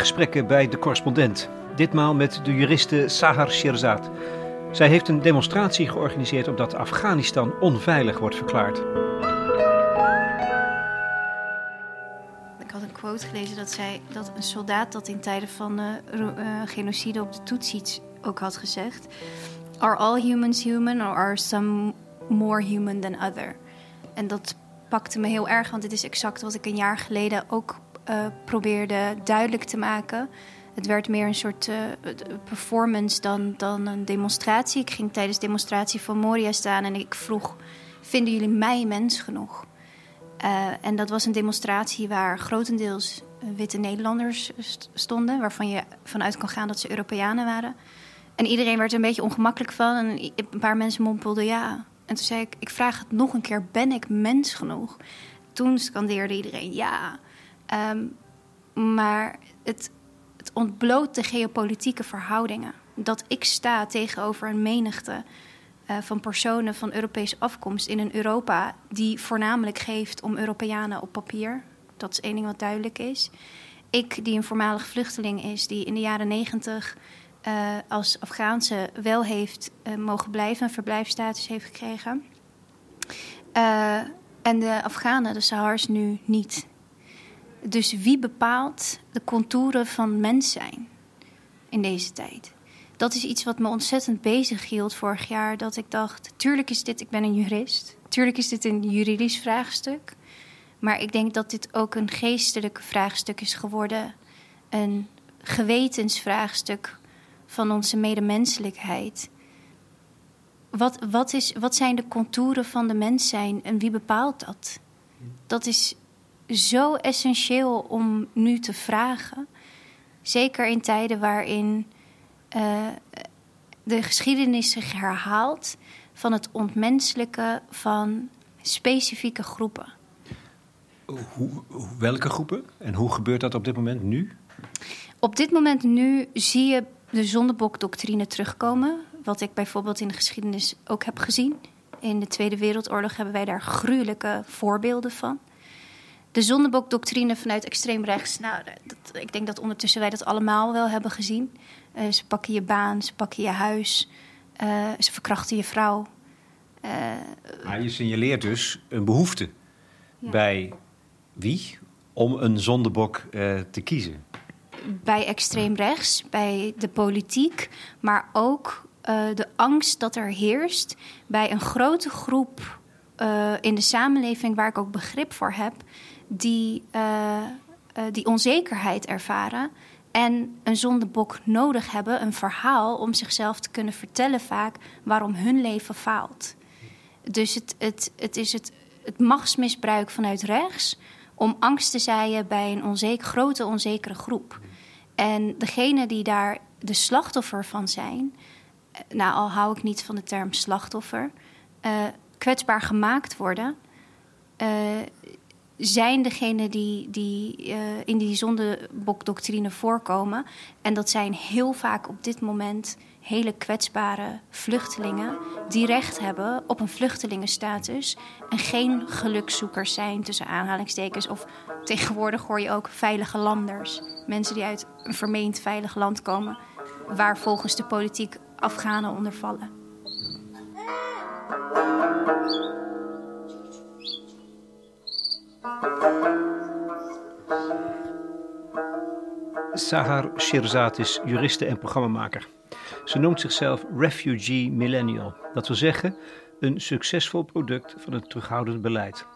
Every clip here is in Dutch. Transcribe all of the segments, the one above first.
gesprekken bij de correspondent. Ditmaal met de juriste Sahar Shirzad. Zij heeft een demonstratie georganiseerd omdat Afghanistan onveilig wordt verklaard. Ik had een quote gelezen dat zei dat een soldaat dat in tijden van uh, uh, genocide op de Tutsis ook had gezegd: Are all humans human or are some more human than other? En dat pakte me heel erg, want dit is exact wat ik een jaar geleden ook uh, probeerde duidelijk te maken. Het werd meer een soort uh, performance dan, dan een demonstratie. Ik ging tijdens de demonstratie van Moria staan en ik vroeg: Vinden jullie mij mens genoeg? Uh, en dat was een demonstratie waar grotendeels witte Nederlanders stonden, waarvan je vanuit kan gaan dat ze Europeanen waren. En iedereen werd er een beetje ongemakkelijk van. En een paar mensen mompelden ja. En toen zei ik: Ik vraag het nog een keer: Ben ik mens genoeg? Toen scandeerde iedereen ja. Um, maar het, het ontbloot de geopolitieke verhoudingen. Dat ik sta tegenover een menigte uh, van personen van Europese afkomst in een Europa die voornamelijk geeft om Europeanen op papier. Dat is één ding wat duidelijk is. Ik, die een voormalig vluchteling is, die in de jaren negentig uh, als Afghaanse wel heeft uh, mogen blijven, een verblijfstatus heeft gekregen. en de Afghanen, de Sahars, nu niet. Dus wie bepaalt de contouren van mens zijn in deze tijd? Dat is iets wat me ontzettend bezig hield vorig jaar. Dat ik dacht, tuurlijk is dit, ik ben een jurist. Tuurlijk is dit een juridisch vraagstuk. Maar ik denk dat dit ook een geestelijk vraagstuk is geworden. Een gewetensvraagstuk van onze medemenselijkheid. Wat, wat, is, wat zijn de contouren van de mens zijn en wie bepaalt dat? Dat is zo essentieel om nu te vragen. Zeker in tijden waarin uh, de geschiedenis zich herhaalt van het ontmenselijken van specifieke groepen. Hoe, welke groepen en hoe gebeurt dat op dit moment nu? Op dit moment nu zie je de zondebokdoctrine terugkomen. Wat ik bijvoorbeeld in de geschiedenis ook heb gezien. In de Tweede Wereldoorlog hebben wij daar gruwelijke voorbeelden van de zondebokdoctrine vanuit extreem rechts. Nou, dat, ik denk dat ondertussen wij dat allemaal wel hebben gezien. Uh, ze pakken je baan, ze pakken je huis, uh, ze verkrachten je vrouw. Uh, maar je signaleert dus een behoefte ja. bij wie om een zondebok te kiezen? Bij extreem rechts, bij de politiek, maar ook de angst dat er heerst bij een grote groep in de samenleving waar ik ook begrip voor heb die, uh, uh, die onzekerheid ervaren en een zondebok nodig hebben, een verhaal om zichzelf te kunnen vertellen vaak waarom hun leven faalt. Dus het, het, het is het, het machtsmisbruik vanuit rechts om angst te zaaien bij een onzeker, grote onzekere groep. En degene die daar de slachtoffer van zijn, eh, nou al hou ik niet van de term slachtoffer, kwetsbaar gemaakt worden, zijn degene die, die uh, in die zondebokdoctrine voorkomen. En dat zijn heel vaak op dit moment hele kwetsbare vluchtelingen die recht hebben op een vluchtelingenstatus en geen gelukzoekers zijn tussen aanhalingstekens. Of tegenwoordig hoor je ook veilige landers. Mensen die uit een vermeend veilig land komen, waar volgens de politiek Afghanen onder vallen. Sahar Shirzad is juriste en programmamaker. Ze noemt zichzelf Refugee Millennial. Dat wil zeggen, een succesvol product van het terughoudend beleid.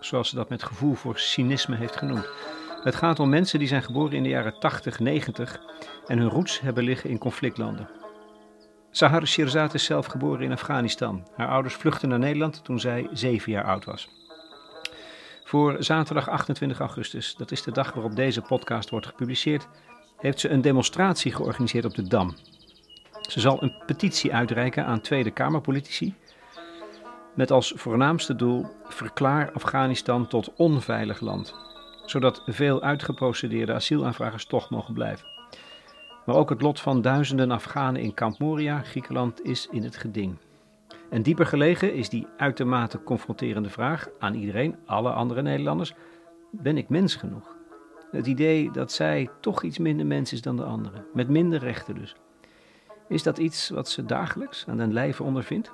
Zoals ze dat met gevoel voor cynisme heeft genoemd. Het gaat om mensen die zijn geboren in de jaren 80, 90 en hun roots hebben liggen in conflictlanden. Sahar Shirzad is zelf geboren in Afghanistan. Haar ouders vluchtten naar Nederland toen zij zeven jaar oud was. Voor zaterdag 28 augustus, dat is de dag waarop deze podcast wordt gepubliceerd, heeft ze een demonstratie georganiseerd op de Dam. Ze zal een petitie uitreiken aan Tweede Kamerpolitici. Met als voornaamste doel: verklaar Afghanistan tot onveilig land. Zodat veel uitgeprocedeerde asielaanvragers toch mogen blijven. Maar ook het lot van duizenden Afghanen in Kamp Moria, Griekenland, is in het geding. En dieper gelegen is die uitermate confronterende vraag aan iedereen, alle andere Nederlanders: ben ik mens genoeg? Het idee dat zij toch iets minder mens is dan de anderen, met minder rechten dus. Is dat iets wat ze dagelijks aan den lijve ondervindt?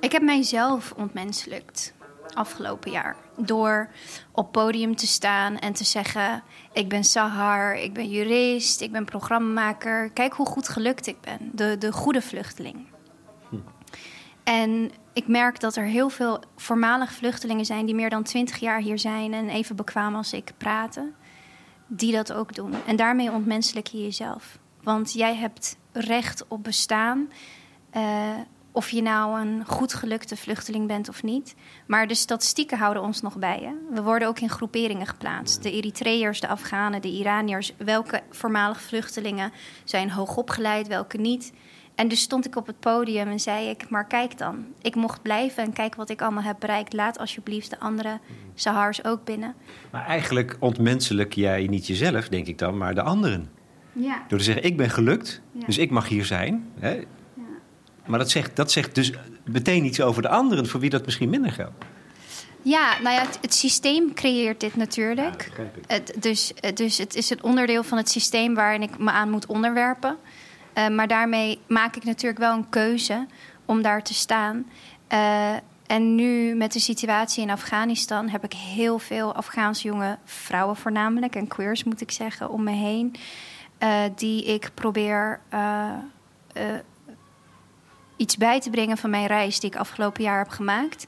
Ik heb mijzelf ontmenselijkt afgelopen jaar. Door op podium te staan en te zeggen: Ik ben Sahar, ik ben jurist, ik ben programmamaker. Kijk hoe goed gelukt ik ben. De, de goede vluchteling. En ik merk dat er heel veel voormalige vluchtelingen zijn die meer dan twintig jaar hier zijn en even bekwaam als ik praten, die dat ook doen. En daarmee ontmenselijk je jezelf. Want jij hebt recht op bestaan. Uh, of je nou een goed gelukte vluchteling bent of niet. Maar de statistieken houden ons nog bij. Hè? We worden ook in groeperingen geplaatst. De Eritreërs, de Afghanen, de Iraniërs. Welke voormalige vluchtelingen zijn hoogopgeleid, welke niet. En dus stond ik op het podium en zei ik, maar kijk dan. Ik mocht blijven en kijk wat ik allemaal heb bereikt. Laat alsjeblieft de andere Sahars ook binnen. Maar eigenlijk ontmenselijk jij niet jezelf, denk ik dan, maar de anderen. Ja. Door te zeggen, ik ben gelukt, dus ik mag hier zijn. Hè? Maar dat zegt, dat zegt dus meteen iets over de anderen, voor wie dat misschien minder geldt. Ja, nou ja, het, systeem creëert dit natuurlijk. het, dus, dus het is het onderdeel van het systeem waarin ik me aan moet onderwerpen. Uh, maar daarmee maak ik natuurlijk wel een keuze om daar te staan. Uh, en nu met de situatie in Afghanistan heb ik heel veel Afghaanse jonge vrouwen voornamelijk en queers moet ik zeggen om me heen. Uh, die ik probeer iets bij te brengen van mijn reis die ik afgelopen jaar heb gemaakt.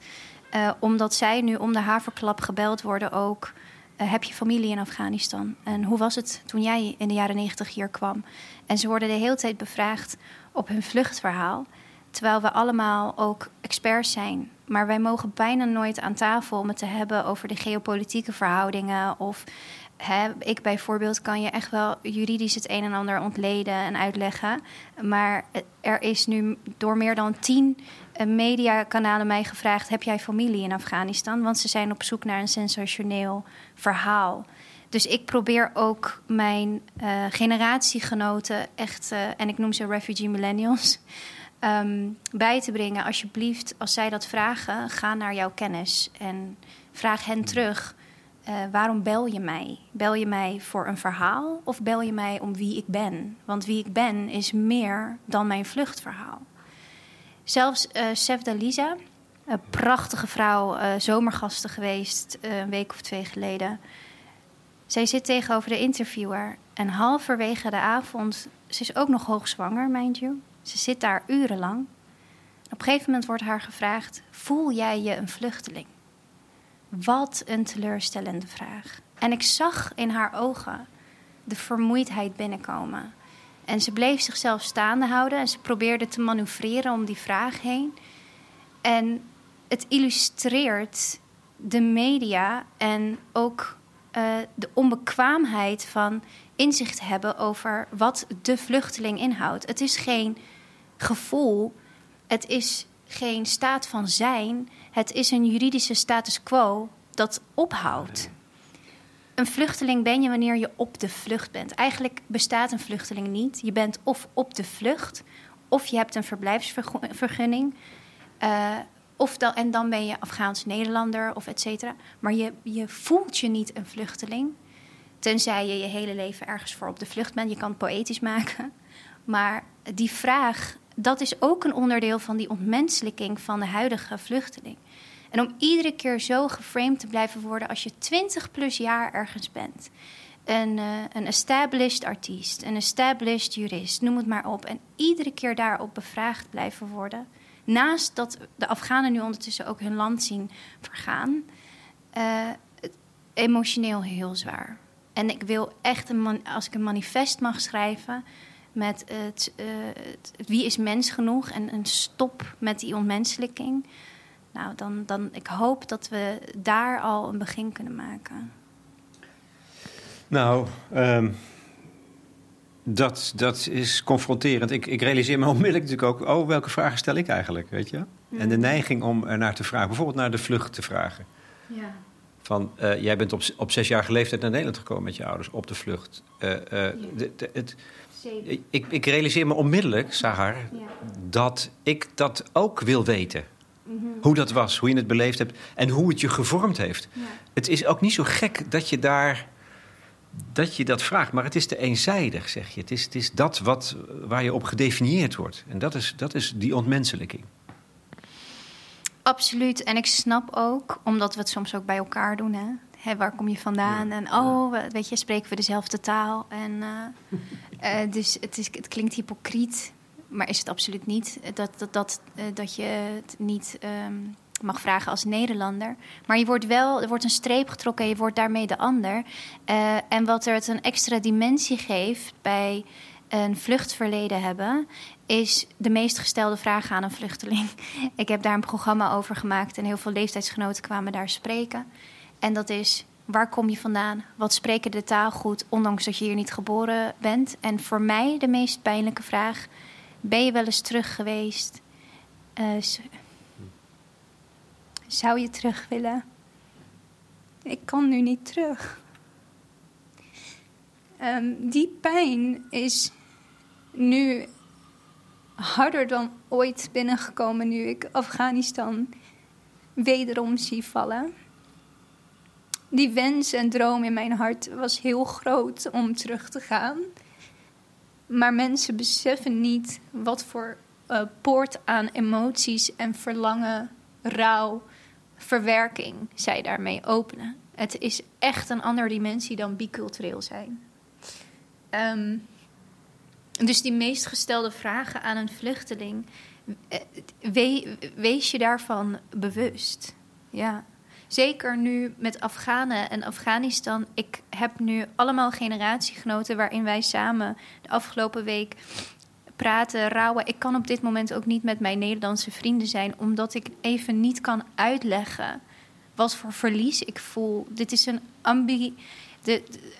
Omdat zij nu om de haverklap gebeld worden ook. Heb je familie in Afghanistan? En hoe was het toen jij in de jaren negentig hier kwam? En ze worden de hele tijd bevraagd op hun vluchtverhaal. Terwijl we allemaal ook experts zijn. Maar wij mogen bijna nooit aan tafel om het te hebben over de geopolitieke verhoudingen of ik bijvoorbeeld kan je echt wel juridisch het een en ander ontleden en uitleggen. Maar er is nu door meer dan tien eh, mediakanalen mij gevraagd: heb jij familie in Afghanistan? Want ze zijn op zoek naar een sensationeel verhaal. Dus ik probeer ook mijn uh, generatiegenoten, echt, uh, en ik noem ze refugee millennials, um, bij te brengen. Alsjeblieft, als zij dat vragen, ga naar jouw kennis en vraag hen terug uh, waarom bel je mij? Bel je mij voor een verhaal of bel je mij om wie ik ben? Want wie ik ben is meer dan mijn vluchtverhaal. Zelfs uh, Sef Dalisa, een prachtige vrouw, uh, zomergasten geweest een week of twee geleden. Zij zit tegenover de interviewer en halverwege de avond, ze is ook nog hoogzwanger, mind you. Ze zit daar urenlang. Op een gegeven moment wordt haar gevraagd: Voel jij je een vluchteling? Wat een teleurstellende vraag. En ik zag in haar ogen de vermoeidheid binnenkomen. En ze bleef zichzelf staande houden en ze probeerde te manoeuvreren om die vraag heen. En het illustreert de media en ook uh, de onbekwaamheid van inzicht hebben over wat de vluchteling inhoudt. Het is geen gevoel, het is geen staat van zijn. Het is een juridische status quo dat ophoudt. Een vluchteling ben je wanneer je op de vlucht bent. Eigenlijk bestaat een vluchteling niet. Je bent of op de vlucht, of je hebt een verblijfsvergunning. Of dan, en dan ben je Afghaans Nederlander of et cetera. Maar je, je voelt je niet een vluchteling. Tenzij je je hele leven ergens voor op de vlucht bent. Je kan het poëtisch maken. Maar die vraag dat is ook een onderdeel van die ontmenselijking van de huidige vluchteling. En om iedere keer zo geframed te blijven worden als je 20 plus jaar ergens bent. Een, uh, een established artiest, een established jurist, noem het maar op. En iedere keer daarop bevraagd blijven worden. Naast dat de Afghanen nu ondertussen ook hun land zien vergaan. Uh, emotioneel heel zwaar. En ik wil echt, een als ik een manifest mag schrijven, met het, uh, het, wie is mens genoeg en een stop met die ontmenselijking. Nou, dan, dan ik hoop dat we daar al een begin kunnen maken. Nou, um, dat, dat is confronterend. Ik, ik realiseer me onmiddellijk natuurlijk ook... oh, welke vragen stel ik eigenlijk, weet je? En de mhm. neiging om er naar te vragen, bijvoorbeeld naar de vlucht te vragen. Ja. Van, uh, jij bent op, op zesjarige leeftijd naar Nederland gekomen met je ouders, op de vlucht. Uh, uh, de, de, het, ik, ik, realiseer me onmiddellijk, Sahar, dat ik dat ook wil weten. Mhm. Hoe dat was, hoe je het beleefd hebt en hoe het je gevormd heeft. Het is ook niet zo gek dat je daar dat je dat vraagt. Maar het is te eenzijdig, zeg je. Het is, het is dat wat, waar je op gedefinieerd wordt. En dat is, dat is die ontmenselijking. Absoluut. En ik snap ook, omdat we het soms ook bij elkaar doen, hè. Hè, waar kom je vandaan? En oh, weet je, spreken we dezelfde taal? En, uh, uh, dus het, is, het klinkt hypocriet, maar is het absoluut niet. Dat, dat, dat, uh, dat je het niet um, mag vragen als Nederlander. Maar je wordt wel, er wordt een streep getrokken en je wordt daarmee de ander. en wat er het een extra dimensie geeft bij een vluchtverleden hebben, is de meest gestelde vraag aan een vluchteling. Ik heb daar een programma over gemaakt en heel veel leeftijdsgenoten kwamen daar spreken. En dat is, waar kom je vandaan? Wat spreken de taal goed, ondanks dat je hier niet geboren bent? En voor mij de meest pijnlijke vraag, ben je wel eens terug geweest? Uh, zou je terug willen? Ik kan nu niet terug. Um, die pijn is nu harder dan ooit binnengekomen nu ik Afghanistan wederom zie vallen. Die wens en droom in mijn hart was heel groot om terug te gaan. Maar mensen beseffen niet wat voor uh, poort aan emoties en verlangen, rouw, verwerking zij daarmee openen. Het is echt een andere dimensie dan bicultureel zijn. Um, dus die meest gestelde vragen aan een vluchteling, eh, wees je daarvan bewust. Ja. Zeker nu met Afghanen en Afghanistan. Ik heb nu allemaal generatiegenoten waarin wij samen de afgelopen week praten, rouwen. Ik kan op dit moment ook niet met mijn Nederlandse vrienden zijn, omdat ik even niet kan uitleggen wat voor verlies ik voel. Dit is een ambi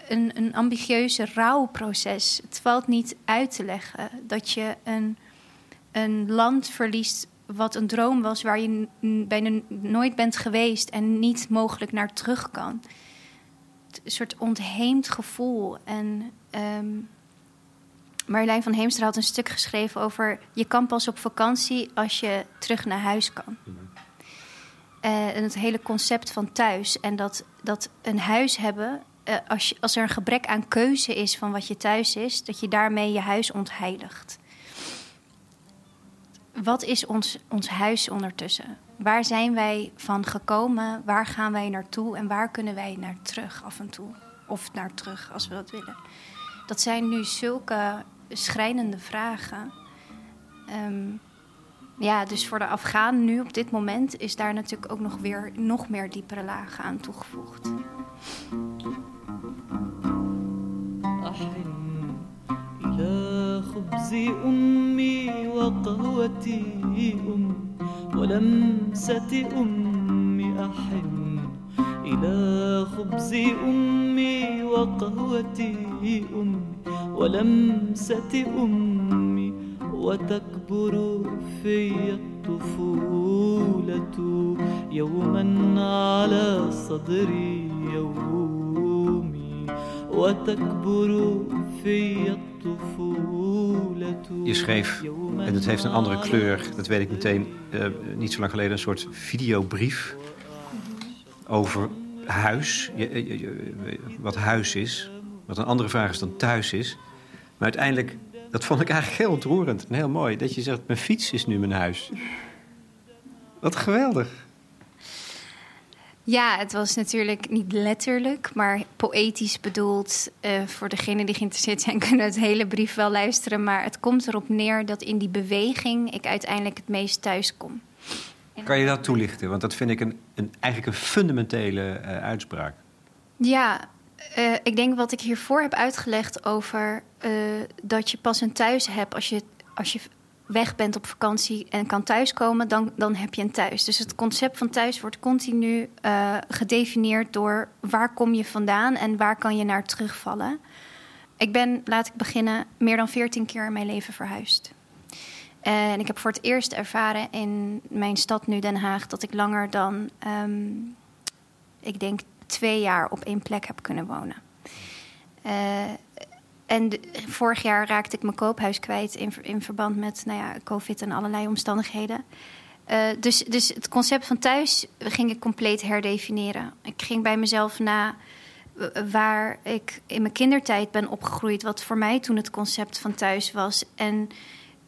een, een ambitieuze rouwproces. Het valt niet uit te leggen dat je een, een land verliest wat een droom was waar je bijna nooit bent geweest en niet mogelijk naar terug kan. Een soort ontheemd gevoel. En um, Marjolein van Heemstra had een stuk geschreven over... je kan pas op vakantie als je terug naar huis kan. Uh, en het hele concept van thuis. En dat, dat een huis hebben uh, als, je, als er een gebrek aan keuze is van wat je thuis is, dat je daarmee je huis ontheiligt. Wat is ons, ons huis ondertussen? Waar zijn wij van gekomen? Waar gaan wij naartoe? En waar kunnen wij naar terug af en toe? Of naar terug als we dat willen. Dat zijn nu zulke schrijnende vragen. Um, ja, dus voor de Afghaan nu op dit moment is daar natuurlijk ook nog weer nog meer diepere lagen aan toegevoegd. إلى خبز أمي وقهوتي أمي ولمسة أمي أحن إلى خبز أمي وقهوتي أمي ولمسة أمي وتكبر في الطفولة يوما على صدري يومي وتكبر في Je schreef, en het heeft een andere kleur, dat weet ik meteen, uh, niet zo lang geleden, een soort videobrief over huis. Je, wat huis is. Wat een andere vraag is dan thuis is. Maar uiteindelijk, dat vond ik eigenlijk heel ontroerend en heel mooi. Dat je zegt, mijn fiets is nu mijn huis. Wat geweldig. Ja, het was natuurlijk niet letterlijk, maar poëtisch bedoeld. Uh, voor degenen die geïnteresseerd zijn, kunnen het hele brief wel luisteren. Maar het komt erop neer dat in die beweging ik uiteindelijk het meest thuis kom. Kan je dat toelichten? Want dat vind ik een, een eigenlijk een fundamentele uh, uitspraak. Ja, uh, ik denk wat ik hiervoor heb uitgelegd over dat je pas een thuis hebt als je, als je weg bent op vakantie en kan thuiskomen, dan, dan heb je een thuis. Dus het concept van thuis wordt continu gedefinieerd door waar kom je vandaan en waar kan je naar terugvallen. Ik ben, laat ik beginnen, meer dan 14 keer in mijn leven verhuisd. En ik heb voor het eerst ervaren in mijn stad nu Den Haag dat ik langer dan, um, ik denk, twee jaar op één plek heb kunnen wonen. Uh, en vorig jaar raakte ik mijn koophuis kwijt in, in verband met nou ja, COVID en allerlei omstandigheden. Uh, dus, dus het concept van thuis ging ik compleet herdefiniëren. Ik ging bij mezelf na waar ik in mijn kindertijd ben opgegroeid, wat voor mij toen het concept van thuis was. En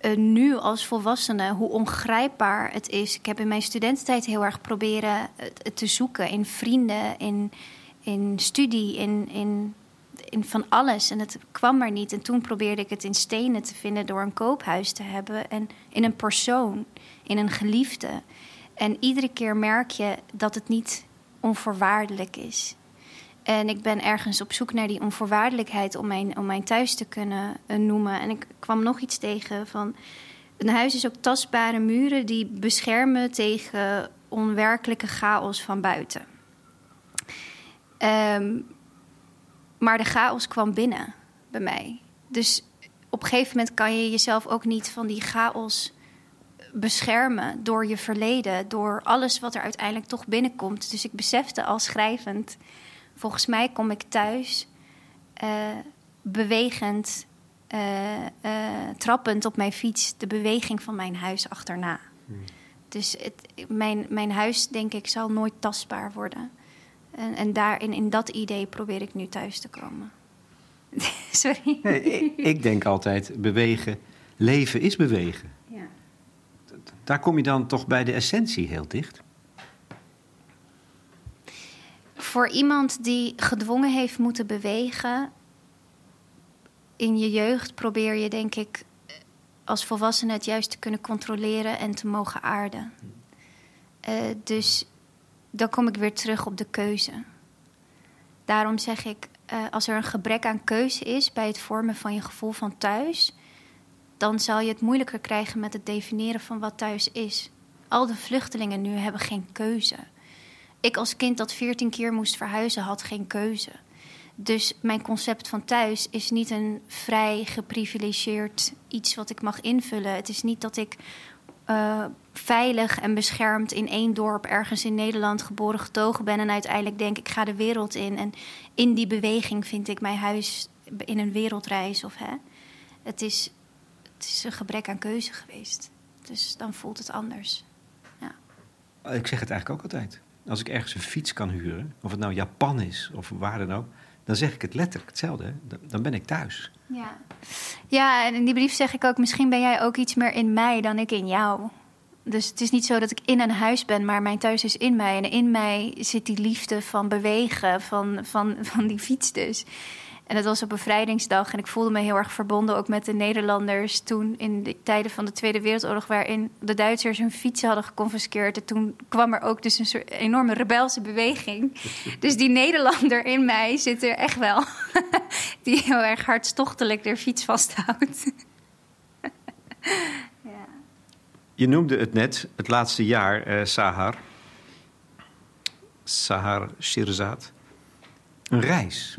uh, nu als volwassene, hoe ongrijpbaar het is. Ik heb in mijn studententijd heel erg proberen te zoeken in vrienden, in, in studie, in, in, in van alles. En het kwam maar niet. En toen probeerde ik het in stenen te vinden door een koophuis te hebben en in een persoon, in een geliefde. En iedere keer merk je dat het niet onvoorwaardelijk is. En ik ben ergens op zoek naar die onvoorwaardelijkheid om mijn, om mijn thuis te kunnen uh, noemen. En ik kwam nog iets tegen van. Een huis is ook tastbare muren die beschermen tegen onwerkelijke chaos van buiten. Um, maar de chaos kwam binnen bij mij. Dus op een gegeven moment kan je jezelf ook niet van die chaos beschermen door je verleden, door alles wat er uiteindelijk toch binnenkomt. Dus ik besefte al schrijvend, volgens mij kom ik thuis uh, bewegend, uh, uh, trappend op mijn fiets, de beweging van mijn huis achterna. Hmm. Dus het, mijn, mijn huis, denk ik, zal nooit tastbaar worden. En, en daarin, in dat idee probeer ik nu thuis te komen. Sorry. Nee, ik, ik denk altijd, bewegen, leven is bewegen daar kom je dan toch bij de essentie heel dicht. Voor iemand die gedwongen heeft moeten bewegen in je jeugd, probeer je denk ik als volwassene het juist te kunnen controleren en te mogen aarden. Uh, dus dan kom ik weer terug op de keuze. Daarom zeg ik, uh, als er een gebrek aan keuze is bij het vormen van je gevoel van thuis, dan zal je het moeilijker krijgen met het definiëren van wat thuis is. Al de vluchtelingen nu hebben geen keuze. Ik als kind dat veertien keer moest verhuizen had geen keuze. Dus mijn concept van thuis is niet een vrij geprivilegeerd iets wat ik mag invullen. Het is niet dat ik uh, veilig en beschermd in één dorp ergens in Nederland geboren getogen ben en uiteindelijk denk ik ga de wereld in. En in die beweging vind ik mijn huis in een wereldreis. Of, hè. Het is het is een gebrek aan keuze geweest. Dus dan voelt het anders. Ja. Ik zeg het eigenlijk ook altijd. Als ik ergens een fiets kan huren, of het nou Japan is of waar dan ook, dan zeg ik het letterlijk hetzelfde. Dan ben ik thuis. Ja. ja, en in die brief zeg ik ook: misschien ben jij ook iets meer in mij dan ik in jou. Dus het is niet zo dat ik in een huis ben, maar mijn thuis is in mij. En in mij zit die liefde van bewegen, van, van, van die fiets dus. En het was op bevrijdingsdag en ik voelde me heel erg verbonden ook met de Nederlanders toen in de tijden van de Tweede Wereldoorlog, waarin de Duitsers hun fietsen hadden geconfiskeerd. En toen kwam er ook dus een soort enorme rebelse beweging. Dus die Nederlander in mij zit er echt wel, die heel erg hartstochtelijk de fiets vasthoudt. ja. Je noemde het net, het laatste jaar, eh, Sahar. Sahar Shirzad. Een reis.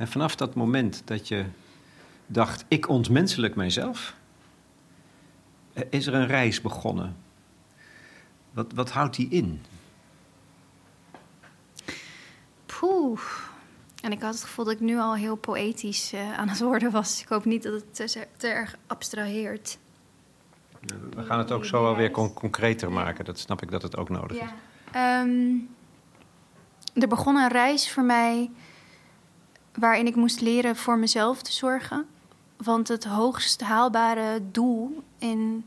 En vanaf dat moment dat je dacht, ik ontmenselijk mijzelf, eh, is er een reis begonnen. Wat, wat houdt die in? Poeh. En ik had het gevoel dat ik nu al heel poëtisch uh, aan het worden was. Ik hoop niet dat het te, te erg abstraheert. we gaan het ook zo wel weer concreter maken. Dat snap ik dat het ook nodig ja. is. Um, er begon een reis voor mij waarin ik moest leren voor mezelf te zorgen. Want het hoogst haalbare doel in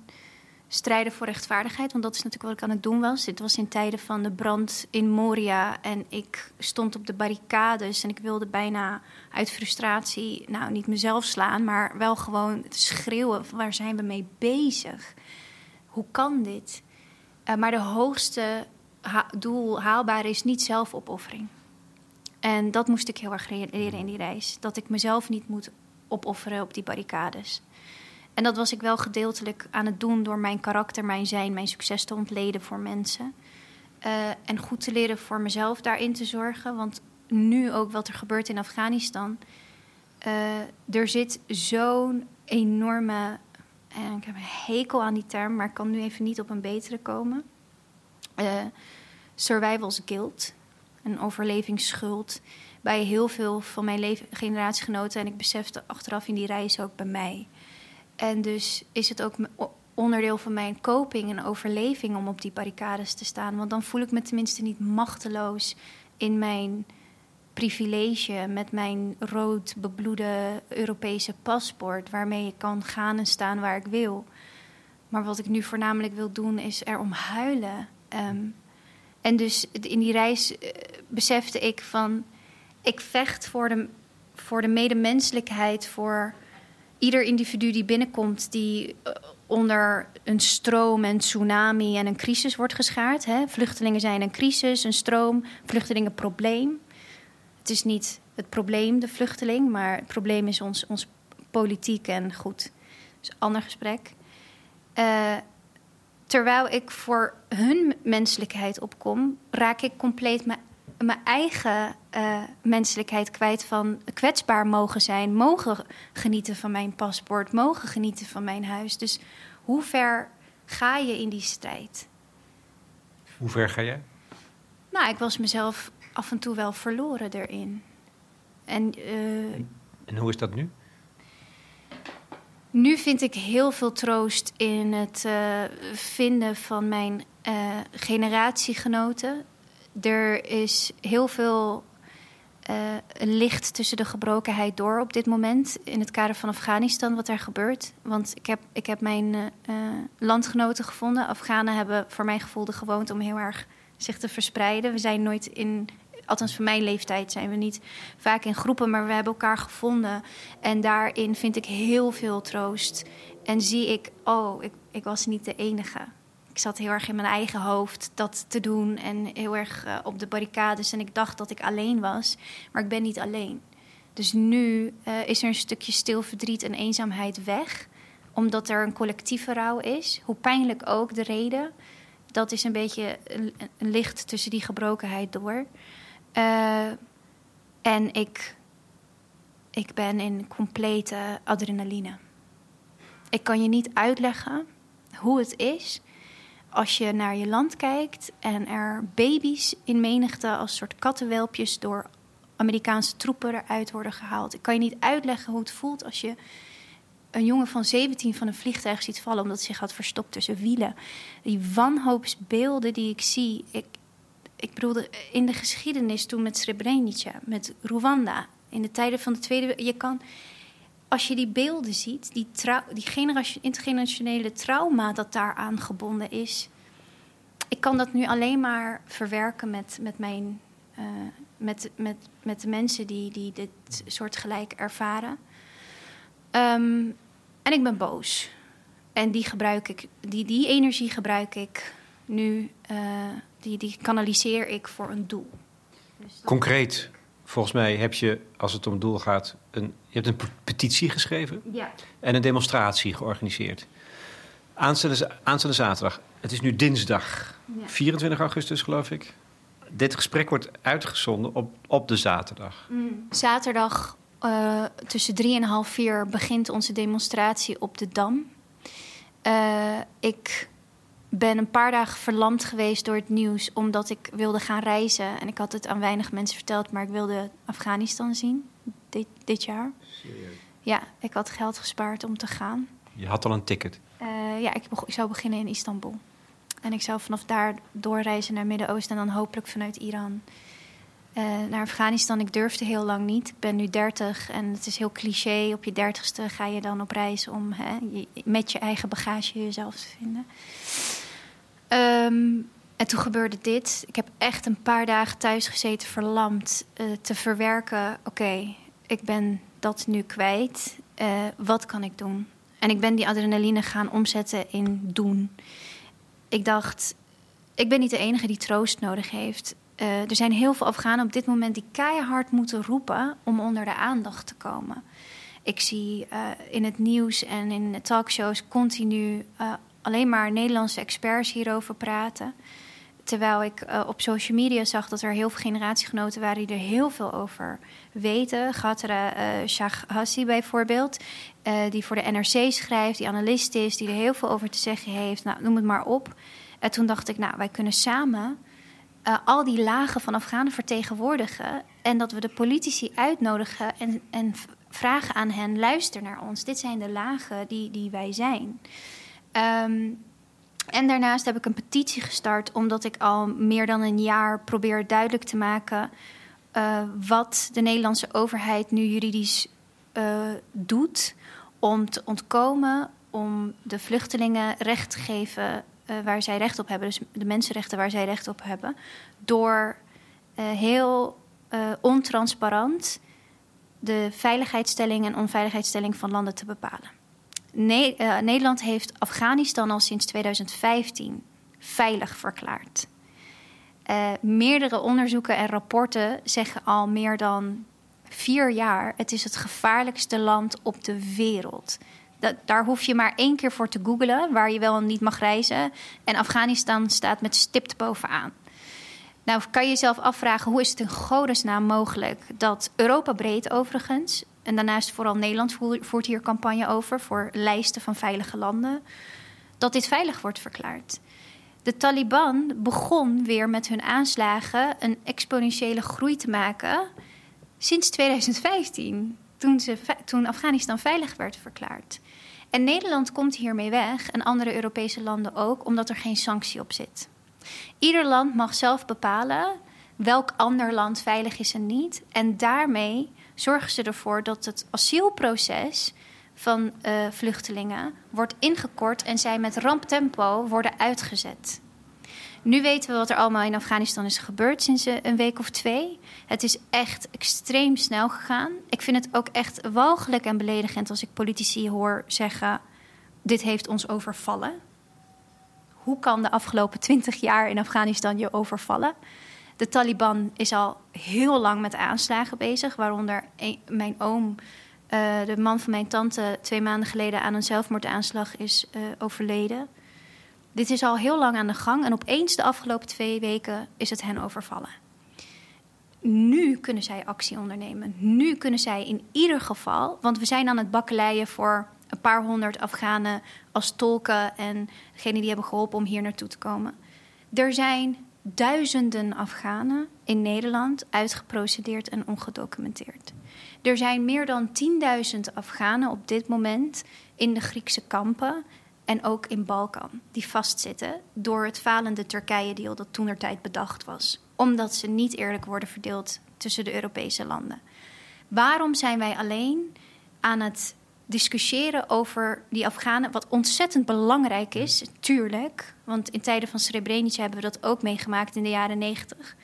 strijden voor rechtvaardigheid, want dat is natuurlijk wat ik aan het doen was. Dit was in tijden van de brand in Moria en ik stond op de barricades en ik wilde bijna uit frustratie, nou niet mezelf slaan, maar wel gewoon schreeuwen: waar zijn we mee bezig? Hoe kan dit? Uh, maar de hoogste doel haalbaar is niet zelfopoffering. En dat moest ik heel erg leren in die reis. Dat ik mezelf niet moet opofferen op die barricades. En dat was ik wel gedeeltelijk aan het doen door mijn karakter, mijn zijn, mijn succes te ontleden voor mensen. Uh, en goed te leren voor mezelf daarin te zorgen. Want nu ook wat er gebeurt in Afghanistan. Uh, er zit zo'n enorme. En ik heb een hekel aan die term, maar ik kan nu even niet op een betere komen. Uh, survival's guilt een overlevingsschuld bij heel veel van mijn generatiegenoten. En ik besefte achteraf in die reis ook bij mij. En dus is het ook onderdeel van mijn coping en overleving om op die barricades te staan. Want dan voel ik me tenminste niet machteloos in mijn privilege met mijn rood bebloede Europese paspoort, waarmee ik kan gaan en staan waar ik wil. Maar wat ik nu voornamelijk wil doen, is erom huilen. Ehm, en dus in die reis uh, besefte ik van, ik vecht voor de, voor de medemenselijkheid, voor ieder individu die binnenkomt, die uh, onder een stroom en tsunami en een crisis wordt geschaard. Hè? Vluchtelingen zijn een crisis, een stroom, vluchtelingen probleem. Het is niet het probleem, de vluchteling, maar het probleem is ons, ons politiek en goed. Dus ander gesprek. Uh, terwijl ik voor hun menselijkheid opkom, raak ik compleet mijn eigen uh, menselijkheid kwijt van kwetsbaar mogen zijn, mogen genieten van mijn paspoort, mogen genieten van mijn huis. Dus hoe ver ga je in die strijd? Hoe ver ga jij? Nou, ik was mezelf af en toe wel verloren erin. En, uh, en hoe is dat nu? Nu vind ik heel veel troost in het uh, vinden van mijn uh, generatiegenoten. Er is heel veel uh, licht tussen de gebrokenheid door op dit moment. In het kader van Afghanistan, wat er gebeurt. Want ik heb, ik heb mijn landgenoten gevonden. Afghanen hebben voor mijn gevoel de gewoonte om heel erg zich te verspreiden. We zijn nooit in althans voor mijn leeftijd zijn we niet vaak in groepen, maar we hebben elkaar gevonden. En daarin vind ik heel veel troost. En zie ik, oh, ik, ik was niet de enige. Ik zat heel erg in mijn eigen hoofd dat te doen en heel erg uh, op de barricades. En ik dacht dat ik alleen was, maar ik ben niet alleen. Dus nu uh, is er een stukje stil verdriet en eenzaamheid weg, omdat er een collectieve rouw is. Hoe pijnlijk ook de reden. Dat is een beetje een licht tussen die gebrokenheid door. Uh, en ik, ik ben in complete adrenaline. Ik kan je niet uitleggen hoe het is als je naar je land kijkt en er baby's in menigte als soort kattenwelpjes door Amerikaanse troepen eruit worden gehaald. Ik kan je niet uitleggen hoe het voelt als je een jongen van 17 van een vliegtuig ziet vallen omdat hij zich had verstopt tussen wielen. Die wanhoopsbeelden die ik zie, ik, ik bedoelde in de geschiedenis toen met Srebrenica, met Rwanda, in de tijden van de Tweede Je kan, als je die beelden ziet, die, die intergenerationele trauma dat daaraan gebonden is. Ik kan dat nu alleen maar verwerken met, met, mijn, uh, met, met, met de mensen die, die dit soort gelijk ervaren. Um, en ik ben boos. En die gebruik ik, die, die energie gebruik ik nu. Uh, die, die kanaliseer ik voor een doel. Dus Concreet, volgens mij heb je, als het om doel gaat, een, je hebt een petitie geschreven ja. en een demonstratie georganiseerd. Aanstaande, aanstaande zaterdag, het is nu dinsdag, ja. 24 augustus geloof ik. Dit gesprek wordt uitgezonden op, op de zaterdag. Mm. Zaterdag uh, tussen drie en half vier begint onze demonstratie op de Dam. Uh, ik ben een paar dagen verlamd geweest door het nieuws, omdat ik wilde gaan reizen. En ik had het aan weinig mensen verteld, maar ik wilde Afghanistan zien dit, dit jaar. Serieus? Ja, ik had geld gespaard om te gaan. Je had al een ticket? Uh, ja, ik, ik, zou beginnen in Istanbul. En ik zou vanaf daar doorreizen naar Midden-Oosten en dan hopelijk vanuit Iran uh, naar Afghanistan. Ik durfde heel lang niet. Ik ben nu 30 en het is heel cliché. Op je dertigste ga je dan op reis om hè, je, met je eigen bagage jezelf te vinden. Um, en toen gebeurde dit. Ik heb echt een paar dagen thuis gezeten, verlamd, uh, te verwerken. Oké, ik ben dat nu kwijt. Uh, wat kan ik doen? En ik ben die adrenaline gaan omzetten in doen. Ik dacht, ik ben niet de enige die troost nodig heeft. Uh, er zijn heel veel Afghanen op dit moment die keihard moeten roepen om onder de aandacht te komen. Ik zie in het nieuws en in talkshows continu alleen maar Nederlandse experts hierover praten. Terwijl ik uh, op social media zag dat er heel veel generatiegenoten waren die er heel veel over weten. Gatra uh, Shah Hassi bijvoorbeeld, uh, die voor de NRC schrijft, die analist is, die er heel veel over te zeggen heeft. Nou, noem het maar op. En toen dacht ik, nou, wij kunnen samen al die lagen van Afghanen vertegenwoordigen. En dat we de politici uitnodigen en, en vragen aan hen: luister naar ons. Dit zijn de lagen die, die wij zijn. Um, en daarnaast heb ik een petitie gestart, omdat ik al meer dan een jaar probeer duidelijk te maken wat de Nederlandse overheid nu juridisch doet om te ontkomen, om de vluchtelingen recht te geven waar zij recht op hebben, dus de mensenrechten waar zij recht op hebben, door heel ontransparant de veiligheidsstelling en onveiligheidsstelling van landen te bepalen. Nederland heeft Afghanistan al sinds 2015 veilig verklaard. Uh, meerdere onderzoeken en rapporten zeggen al meer dan vier jaar: het is het gevaarlijkste land op de wereld. Dat, daar hoef je maar één keer voor te googlen, waar je wel niet mag reizen. En Afghanistan staat met stipt bovenaan. Nou, kan je jezelf afvragen hoe is het in godesnaam mogelijk dat Europa breed overigens, en daarnaast vooral Nederland voert hier campagne over voor lijsten van veilige landen, dat dit veilig wordt verklaard. De Taliban begon weer met hun aanslagen een exponentiële groei te maken sinds 2015, toen, ze, toen Afghanistan veilig werd verklaard. En Nederland komt hiermee weg, en andere Europese landen ook, omdat er geen sanctie op zit. Ieder land mag zelf bepalen welk ander land veilig is en niet. En daarmee zorgen ze ervoor dat het asielproces van uh, vluchtelingen wordt ingekort en zij met ramptempo worden uitgezet. Nu weten we wat er allemaal in Afghanistan is gebeurd sinds een week of twee. Het is echt extreem snel gegaan. Ik vind het ook echt walgelijk en beledigend als ik politici hoor zeggen: Dit heeft ons overvallen. Hoe kan de afgelopen twintig jaar in Afghanistan je overvallen? De Taliban is al heel lang met aanslagen bezig, waaronder mijn oom uh, de man van mijn tante twee maanden geleden aan een zelfmoordaanslag is uh, overleden. Dit is al heel lang aan de gang en opeens de afgelopen twee weken is het hen overvallen. Nu kunnen zij actie ondernemen. Nu kunnen zij in ieder geval, want we zijn aan het bakkeleien voor een paar honderd Afghanen als tolken en degenen die hebben geholpen om hier naartoe te komen. Er zijn duizenden Afghanen in Nederland uitgeprocedeerd en ongedocumenteerd. Er zijn meer dan 10.000 Afghanen op dit moment in de Griekse kampen en ook in Balkan die vastzitten door het falende Turkije-deal dat toen er tijd bedacht was, omdat ze niet eerlijk worden verdeeld tussen de Europese landen. Waarom zijn wij alleen aan het discussiëren over die Afghanen, wat ontzettend belangrijk is, tuurlijk. Want in tijden van Srebrenica hebben we dat ook meegemaakt in de jaren negentig.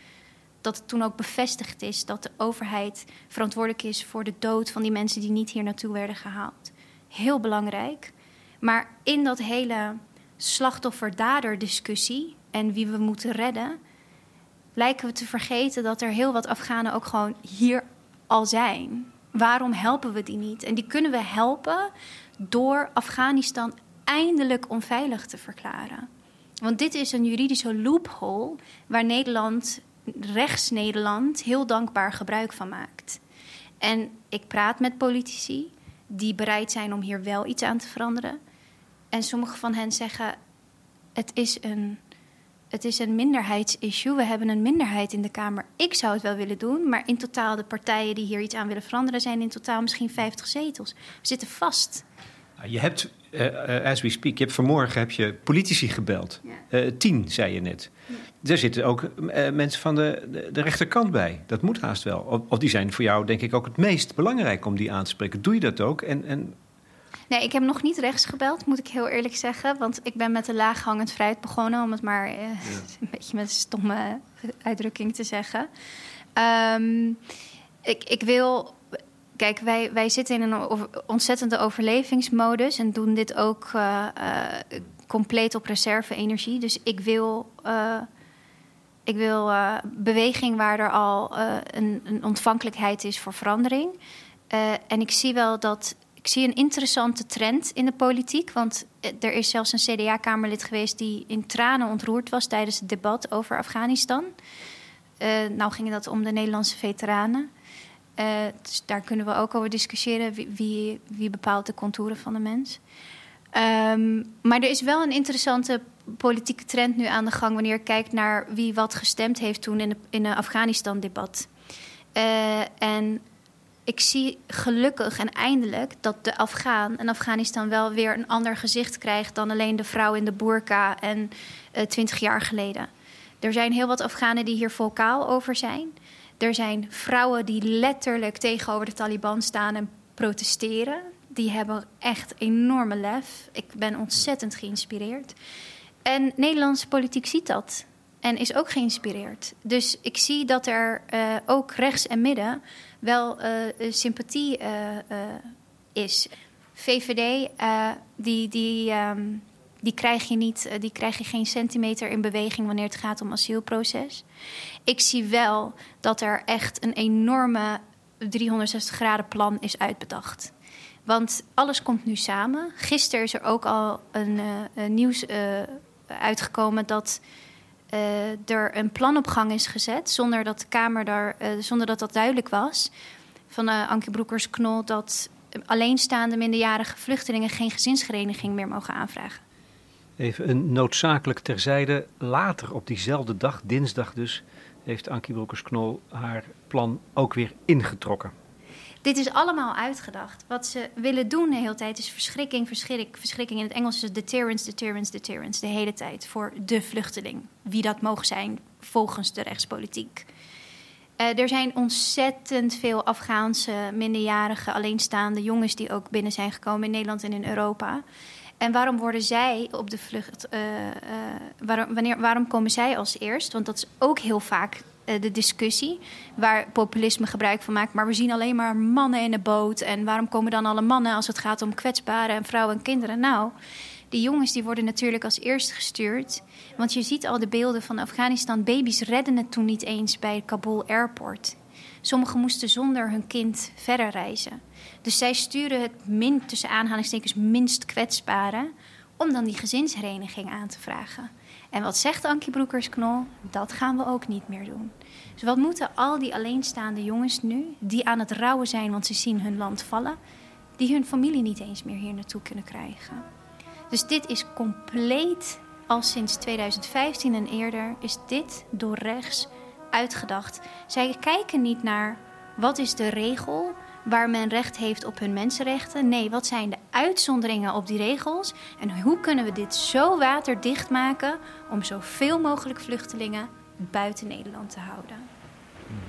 Dat het toen ook bevestigd is dat de overheid verantwoordelijk is voor de dood van die mensen die niet hier naartoe werden gehaald. Heel belangrijk. Maar in dat hele slachtoffer-dader-discussie en wie we moeten redden, lijken we te vergeten dat er heel wat Afghanen ook gewoon hier al zijn waarom helpen we die niet? En die kunnen we helpen door Afghanistan eindelijk onveilig te verklaren. Want dit is een juridische loophole waar Nederland, rechts-Nederland, heel dankbaar gebruik van maakt. En ik praat met politici die bereid zijn om hier wel iets aan te veranderen. En sommige van hen zeggen: het is een het is een minderheidsissue. We hebben een minderheid in de Kamer. Ik zou het wel willen doen, maar in totaal de partijen die hier iets aan willen veranderen zijn in totaal misschien 50 zetels. We zitten vast. Je hebt, uh, as we speak, je hebt vanmorgen heb je politici gebeld. Ja. Uh, tien, zei je net. Ja. Er zitten ook mensen van de, de, de, rechterkant bij. Dat moet haast wel. Of, of, die zijn voor jou denk ik ook het meest belangrijk om die aan te spreken. Doe je dat ook? En, en Nee, ik heb nog niet rechts gebeld, moet ik heel eerlijk zeggen. Want ik ben met de laaghangend vrijheid begonnen, om het maar eh, een beetje met een stomme uitdrukking te zeggen. Um, ik, ik wil. Kijk, wij, wij zitten in een ontzettende overlevingsmodus en doen dit ook uh, uh, compleet op reserve-energie. Dus ik wil. ik wil beweging waar er al een, een, ontvankelijkheid is voor verandering. en ik zie wel dat ik zie een interessante trend in de politiek. Want eh, er is zelfs een CDA-kamerlid geweest die in tranen ontroerd was tijdens het debat over Afghanistan. Uh, nou ging dat om de Nederlandse veteranen. Uh, dus daar kunnen we ook over discussiëren. Wie, wie, bepaalt de contouren van de mens? Um, maar er is wel een interessante politieke trend nu aan de gang wanneer je kijkt naar wie wat gestemd heeft toen in, de, in Afghanistan-debat. En ik zie gelukkig en eindelijk dat de Afghaan en Afghanistan wel weer een ander gezicht krijgt dan alleen de vrouw in de burka en eh, twintig jaar geleden. Er zijn heel wat Afghanen die hier vocaal over zijn. Er zijn vrouwen die letterlijk tegenover de Taliban staan en protesteren. Die hebben echt enorme lef. Ik ben ontzettend geïnspireerd. En Nederlandse politiek ziet dat en is ook geïnspireerd. Dus ik zie dat er uh, ook rechts en midden wel uh, sympathie uh, is. VVD, die, die, um, die, krijg je niet, die krijg je geen centimeter in beweging wanneer het gaat om asielproces. Ik zie wel dat er echt een enorme 360 graden plan is uitbedacht. Want alles komt nu samen. Gisteren is er ook al een nieuws uitgekomen dat uh, er een plan op gang is gezet, zonder dat de Kamer daar, uh, zonder dat dat duidelijk was, van uh, Anke Broekers-Knol, dat alleenstaande minderjarige vluchtelingen geen gezinshereniging meer mogen aanvragen. Even een noodzakelijk terzijde. Later op diezelfde dag, dinsdag dus, heeft Ankie Broekers-Knol haar plan ook weer ingetrokken. Dit is allemaal uitgedacht. Wat ze willen doen de hele tijd is verschrikking, verschrik, verschrikking. In het Engels is het deterrence, deterrence, deterrence. De hele tijd voor de vluchteling. Wie dat mogen zijn volgens de rechtspolitiek. Uh, er zijn ontzettend veel Afghaanse minderjarige alleenstaande jongens die ook binnen zijn gekomen in Nederland en in Europa. En waarom worden zij op de vlucht? Uh, uh, waarom, wanneer, waarom komen zij als eerst? Want dat is ook heel vaak eh, de discussie waar populisme gebruik van maakt. Maar we zien alleen maar mannen in de boot. En waarom komen dan alle mannen als het gaat om kwetsbare en vrouwen en kinderen? Nou, die jongens die worden natuurlijk als eerst gestuurd. Want je ziet al de beelden van Afghanistan. Baby's redden het toen niet eens bij Kabul Airport. Sommigen moesten zonder hun kind verder reizen. Dus zij sturen het min, tussen aanhalingstekens minst kwetsbare... om dan die gezinshereniging aan te vragen. En wat zegt Ankie Broekers-Knol? Dat gaan we ook niet meer doen. Dus wat moeten al die alleenstaande jongens nu, die aan het rouwen zijn, want ze zien hun land vallen, die hun familie niet eens meer hier naartoe kunnen krijgen? Dus dit is compleet, al sinds 2015 en eerder, is dit door rechts uitgedacht. Zij kijken niet naar wat is de regel, waar men recht heeft op hun mensenrechten. Nee, wat zijn de uitzonderingen op die regels? En hoe kunnen we dit zo waterdicht maken om zoveel mogelijk vluchtelingen buiten Nederland te houden.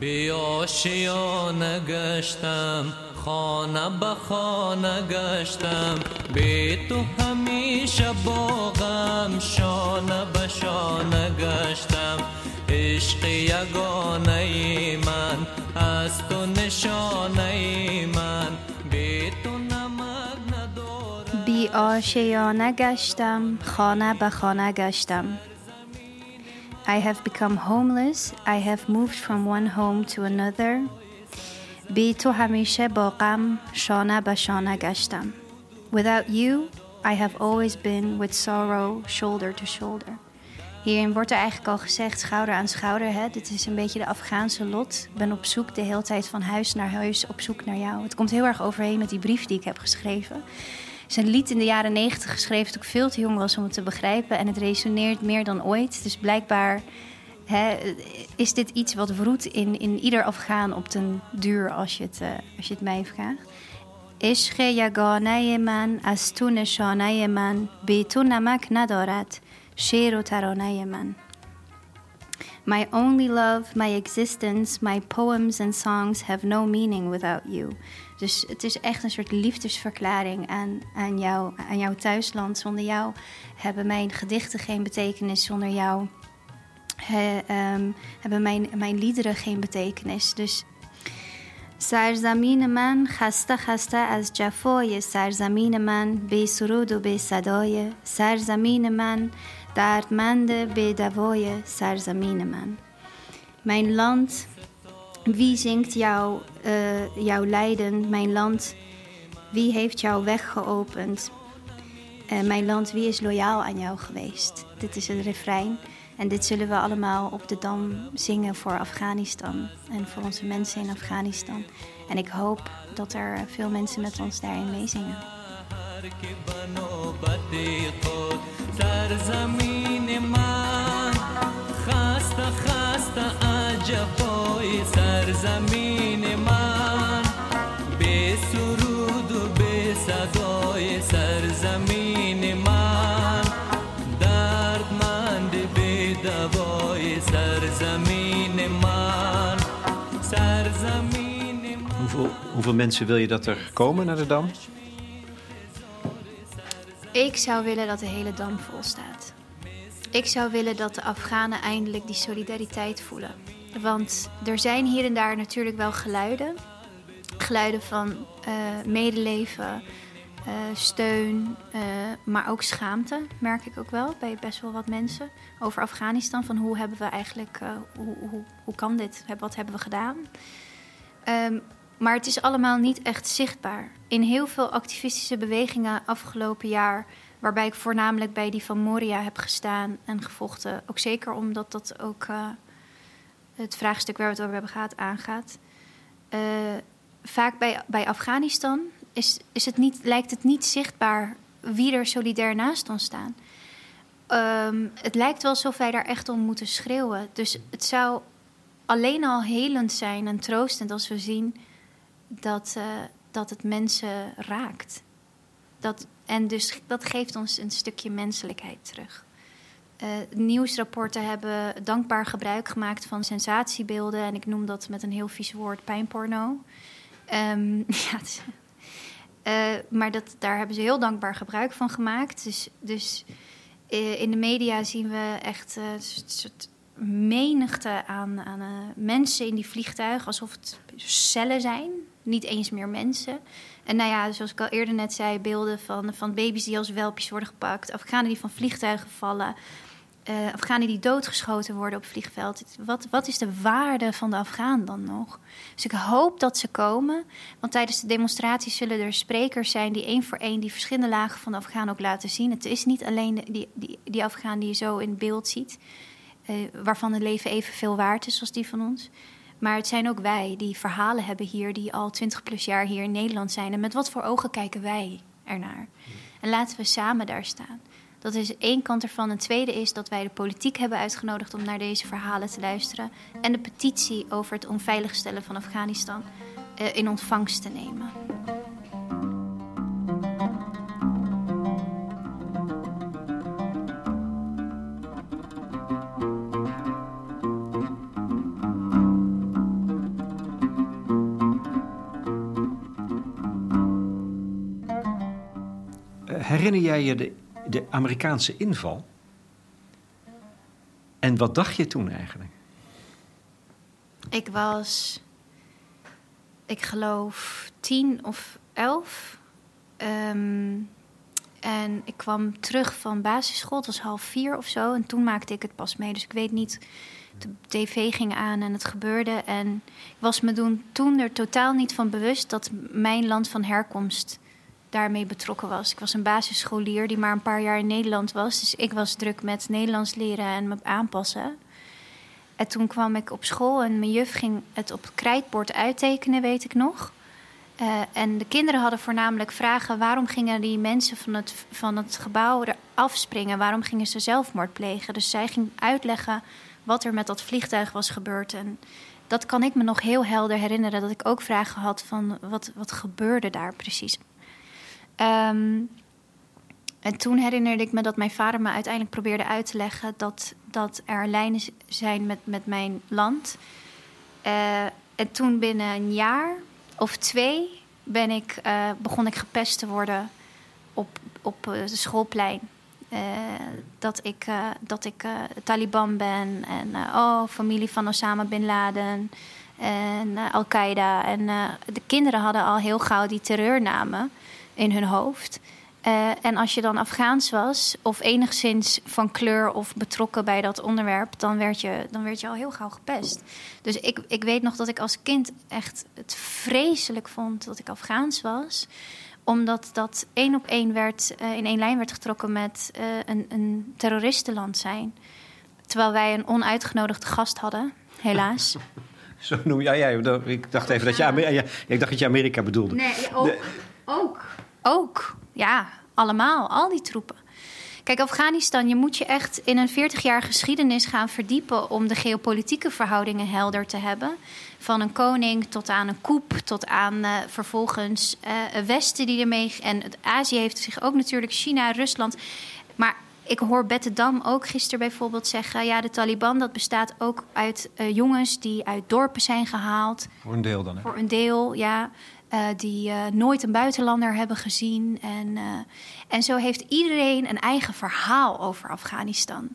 بی آشیانه گشتم خانه به خانه گشتم بی تو همیشه بگم غم شانه به شانه گشتم عشق یگانه ای من از تو نشانه ای من بی تو نمک ندارم بی آشیانه گشتم خانه به خانه گشتم I have become homeless. I have moved from one home to another. بی تو همیشه با غم شانه به شانه گشتم. Without you, I have always been with sorrow shoulder to shoulder. Hierin wordt er eigenlijk al gezegd, schouder aan schouder. Hè? Dit is een beetje de Afghaanse lot. Ik ben op zoek de hele tijd van huis naar huis, op zoek naar jou. Het komt heel erg overheen met die brief die ik heb geschreven. Het is een lied in de jaren negentig geschreven toen ik veel te jong was om het te begrijpen. En het resoneert meer dan ooit. Dus blijkbaar hè, is dit iets wat vroet in, in ieder Afghaan op den duur als je het, uh, als je het mij vraagt. عشق یگانه من از تو نشانه من به تو نمک ندارد شعر ترانه من My only love, my existence, my poems and songs have no meaning without you. Dus het is echt een soort liefdesverklaring aan, aan, jou, aan jouw thuisland. Zonder jou hebben mijn gedichten geen betekenis. Zonder jou he, um, hebben mijn, mijn liederen geen betekenis. Dus سرزمین من خسته خسته از جفای سرزمین من به سرود و به صدای سرزمین من dardmande bedavoye سرزمین man. Mijn land, wie zingt jou, uh, jouw lijden? Mijn land, wie heeft jouw weg geopend? Uh, mijn land, wie is loyaal aan jou geweest? Dit is het refrein. En dit zullen we allemaal op de Dam zingen voor Afghanistan en voor onze mensen in Afghanistan. En ik hoop dat er veel mensen met ons daarin meezingen. جفای سرزمین hoeveel, hoeveel mensen wil je dat er komen naar de Dam? Ik zou willen dat de hele Dam vol staat. Ik zou willen dat de Afghanen eindelijk die solidariteit voelen. Want er zijn hier en daar natuurlijk wel geluiden. Geluiden van uh, medeleven, uh, steun, uh, maar ook schaamte, merk ik ook wel bij best wel wat mensen. Over Afghanistan, van hoe hebben we eigenlijk, hoe, hoe, hoe kan dit, wat hebben we gedaan? Um, maar het is allemaal niet echt zichtbaar. In heel veel activistische bewegingen afgelopen jaar, waarbij ik voornamelijk bij die van Moria heb gestaan en gevochten, ook zeker omdat dat ook het vraagstuk waar we het over hebben gehad aangaat. Uh, vaak bij, bij Afghanistan is, is het niet, lijkt het niet zichtbaar wie er solidair naast ons staan. Um, het lijkt wel alsof wij daar echt om moeten schreeuwen. Dus het zou alleen al helend zijn en troostend als we zien dat, uh, dat het mensen raakt. Dat, en dus dat geeft ons een stukje menselijkheid terug. Uh, nieuwsrapporten hebben dankbaar gebruik gemaakt van sensatiebeelden. En ik noem dat met een heel vies woord pijnporno. Um, ja, uh, maar dat, daar hebben ze heel dankbaar gebruik van gemaakt. Dus, dus uh, in de media zien we echt een soort menigte aan, aan mensen in die vliegtuigen. Alsof het cellen zijn niet eens meer mensen. En nou ja, zoals ik al eerder net zei, beelden van, van baby's die als welpjes worden gepakt, Afghanen die van vliegtuigen vallen, uh, Afghanen die doodgeschoten worden op het vliegveld. Wat, wat is de waarde van de Afghaan dan nog? Dus ik hoop dat ze komen, want tijdens de demonstraties zullen er sprekers zijn die één voor één die verschillende lagen van de Afghaan ook laten zien. Het is niet alleen die, die, die Afghaan die je zo in beeld ziet, uh, waarvan het leven evenveel waard is als die van ons. Maar het zijn ook wij die verhalen hebben hier, die al 20 plus jaar hier in Nederland zijn. En met wat voor ogen kijken wij ernaar? En laten we samen daar staan. Dat is één kant ervan. Een tweede is dat wij de politiek hebben uitgenodigd om naar deze verhalen te luisteren. En de petitie over het onveiligstellen van Afghanistan uh, in ontvangst te nemen. Herinner jij je de, de Amerikaanse inval? En wat dacht je toen eigenlijk? Ik was, ik geloof, tien of elf. Um, en ik kwam terug van basisschool, het was half vier of zo. En toen maakte ik het pas mee. Dus ik weet niet, de tv ging aan en het gebeurde. En ik was me toen er totaal niet van bewust dat mijn land van herkomst daarmee betrokken was. Ik was een basisscholier die maar een paar jaar in Nederland was. Dus ik was druk met Nederlands leren en me aanpassen. En toen kwam ik op school en mijn juf ging het op het krijtbord uittekenen, weet ik nog. Uh, en de kinderen hadden voornamelijk vragen: waarom gingen die mensen van het, van het gebouw er afspringen? Waarom gingen ze zelfmoord plegen? Dus zij ging uitleggen wat er met dat vliegtuig was gebeurd. En dat kan ik me nog heel helder herinneren: dat ik ook vragen had van wat, wat gebeurde daar precies? Um, en toen herinnerde ik me dat mijn vader me uiteindelijk probeerde uit te leggen dat, dat er lijnen zijn met, met mijn land. Uh, en toen binnen een jaar of twee ben ik, uh, begon ik gepest te worden op, op uh, de schoolplein. dat ik, dat ik Taliban ben en oh, familie van Osama bin Laden en Al-Qaeda. En de kinderen hadden al heel gauw die terreurnamen in hun hoofd. Uh, en als je dan Afghaans was, of enigszins van kleur of betrokken bij dat onderwerp, dan werd je, dan werd je al heel gauw gepest. Dus ik, ik weet nog dat ik als kind echt het vreselijk vond dat ik Afghaans was omdat dat één op één werd, uh, in één lijn werd getrokken met uh, een, een terroristenland zijn. Terwijl wij een onuitgenodigde gast hadden, helaas. Zo noem je, ja, ja, ik dacht even dat je, ja, ik dacht dat je Amerika bedoelde. Nee, ook. De, ook. Ook. Ja, allemaal. Al die troepen. Kijk, Afghanistan, je moet je echt in een 40 jaar geschiedenis gaan verdiepen om de geopolitieke verhoudingen helder te hebben. Van een koning tot aan een koep, tot aan uh, vervolgens uh, Westen die ermee. En het Azië heeft zich ook natuurlijk, China, Rusland. Maar ik hoor Bette Dam ook gisteren bijvoorbeeld zeggen... ja, de Taliban dat bestaat ook uit uh, jongens die uit dorpen zijn gehaald. Voor een deel dan, hè? Voor een deel, ja. Uh, die uh, nooit een buitenlander hebben gezien. En, en zo heeft iedereen een eigen verhaal over Afghanistan.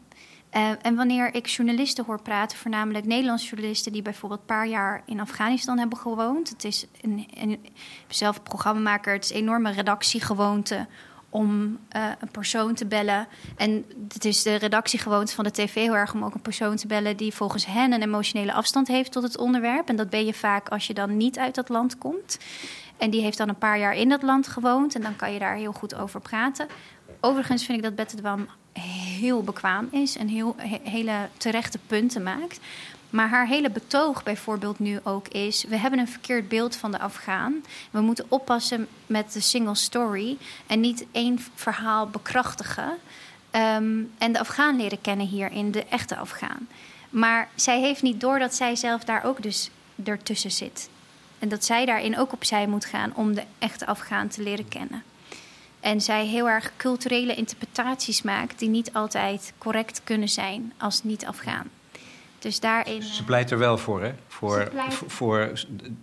en wanneer ik journalisten hoor praten, voornamelijk Nederlandse journalisten... die bijvoorbeeld een paar jaar in Afghanistan hebben gewoond... het is een, een, zelf programmamaker, het is een enorme redactiegewoonte om uh, een persoon te bellen. En het is de redactiegewoonte van de tv heel erg om ook een persoon te bellen die volgens hen een emotionele afstand heeft tot het onderwerp. En dat ben je vaak als je dan niet uit dat land komt. En die heeft dan een paar jaar in dat land gewoond en dan kan je daar heel goed over praten. Overigens vind ik dat Bette heel bekwaam is en heel, hele terechte punten maakt. Maar haar hele betoog bijvoorbeeld nu ook is: we hebben een verkeerd beeld van de Afghaan. We moeten oppassen met de single story en niet één verhaal bekrachtigen. Um, en de Afghaan leren kennen hierin, de echte Afghaan. Maar zij heeft niet door dat zij zelf daar ook dus ertussen zit. En dat zij daarin ook opzij moet gaan om de echte Afghaan te leren kennen. En zij heel erg culturele interpretaties maakt die niet altijd correct kunnen zijn als niet-Afghaan. Dus daarin. Ze pleit er wel voor, hè? Voor, voor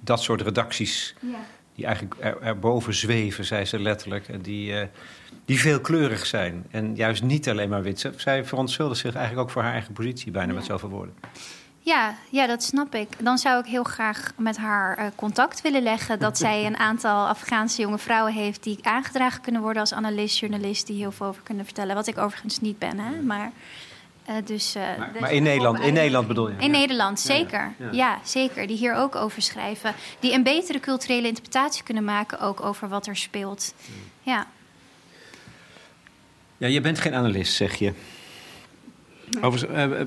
dat soort redacties. Ja. Die eigenlijk er, erboven zweven, zei ze letterlijk. En die, uh, die veelkleurig zijn. En juist niet alleen maar wit. Zij verontschuldigt zich eigenlijk ook voor haar eigen positie, bijna met zoveel woorden. Ja, ja, dat snap ik. Dan zou ik heel graag met haar uh, contact willen leggen. Dat zij een aantal Afghaanse jonge vrouwen heeft die aangedragen kunnen worden als analist, journalist, die heel veel over kunnen vertellen. Wat ik overigens niet ben, hè. Maar uh, dus, uh, maar, maar in, Nederland, in Nederland bedoel je? In Nederland, zeker. Ja, ja, zeker. Die hier ook over schrijven. Die een betere culturele interpretatie kunnen maken ook over wat er speelt. Ja. Ja, je bent geen analist, zeg je. Over, uh,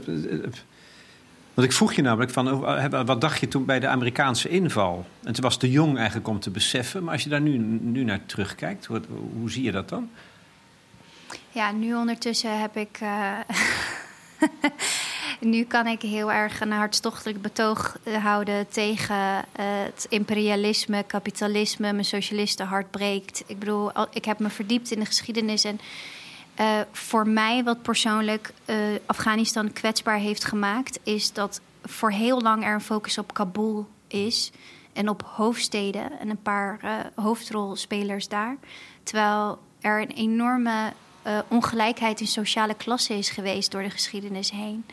want ik vroeg je namelijk van, wat dacht je toen bij de Amerikaanse inval? En toen was te jong eigenlijk om te beseffen. Maar als je daar nu, nu naar terugkijkt, hoe, hoe zie je dat dan? Ja, nu ondertussen heb ik nu kan ik heel erg een hartstochtelijk betoog eh, houden tegen uh, het imperialisme, kapitalisme. Mijn socialistenhart breekt. Ik bedoel, ik heb me verdiept in de geschiedenis. En uh, voor mij, wat persoonlijk Afghanistan kwetsbaar heeft gemaakt, is dat voor heel lang er een focus op Kabul is. En op hoofdsteden en een paar hoofdrolspelers daar. Terwijl er een enorme uh, ongelijkheid in sociale klassen is geweest door de geschiedenis heen.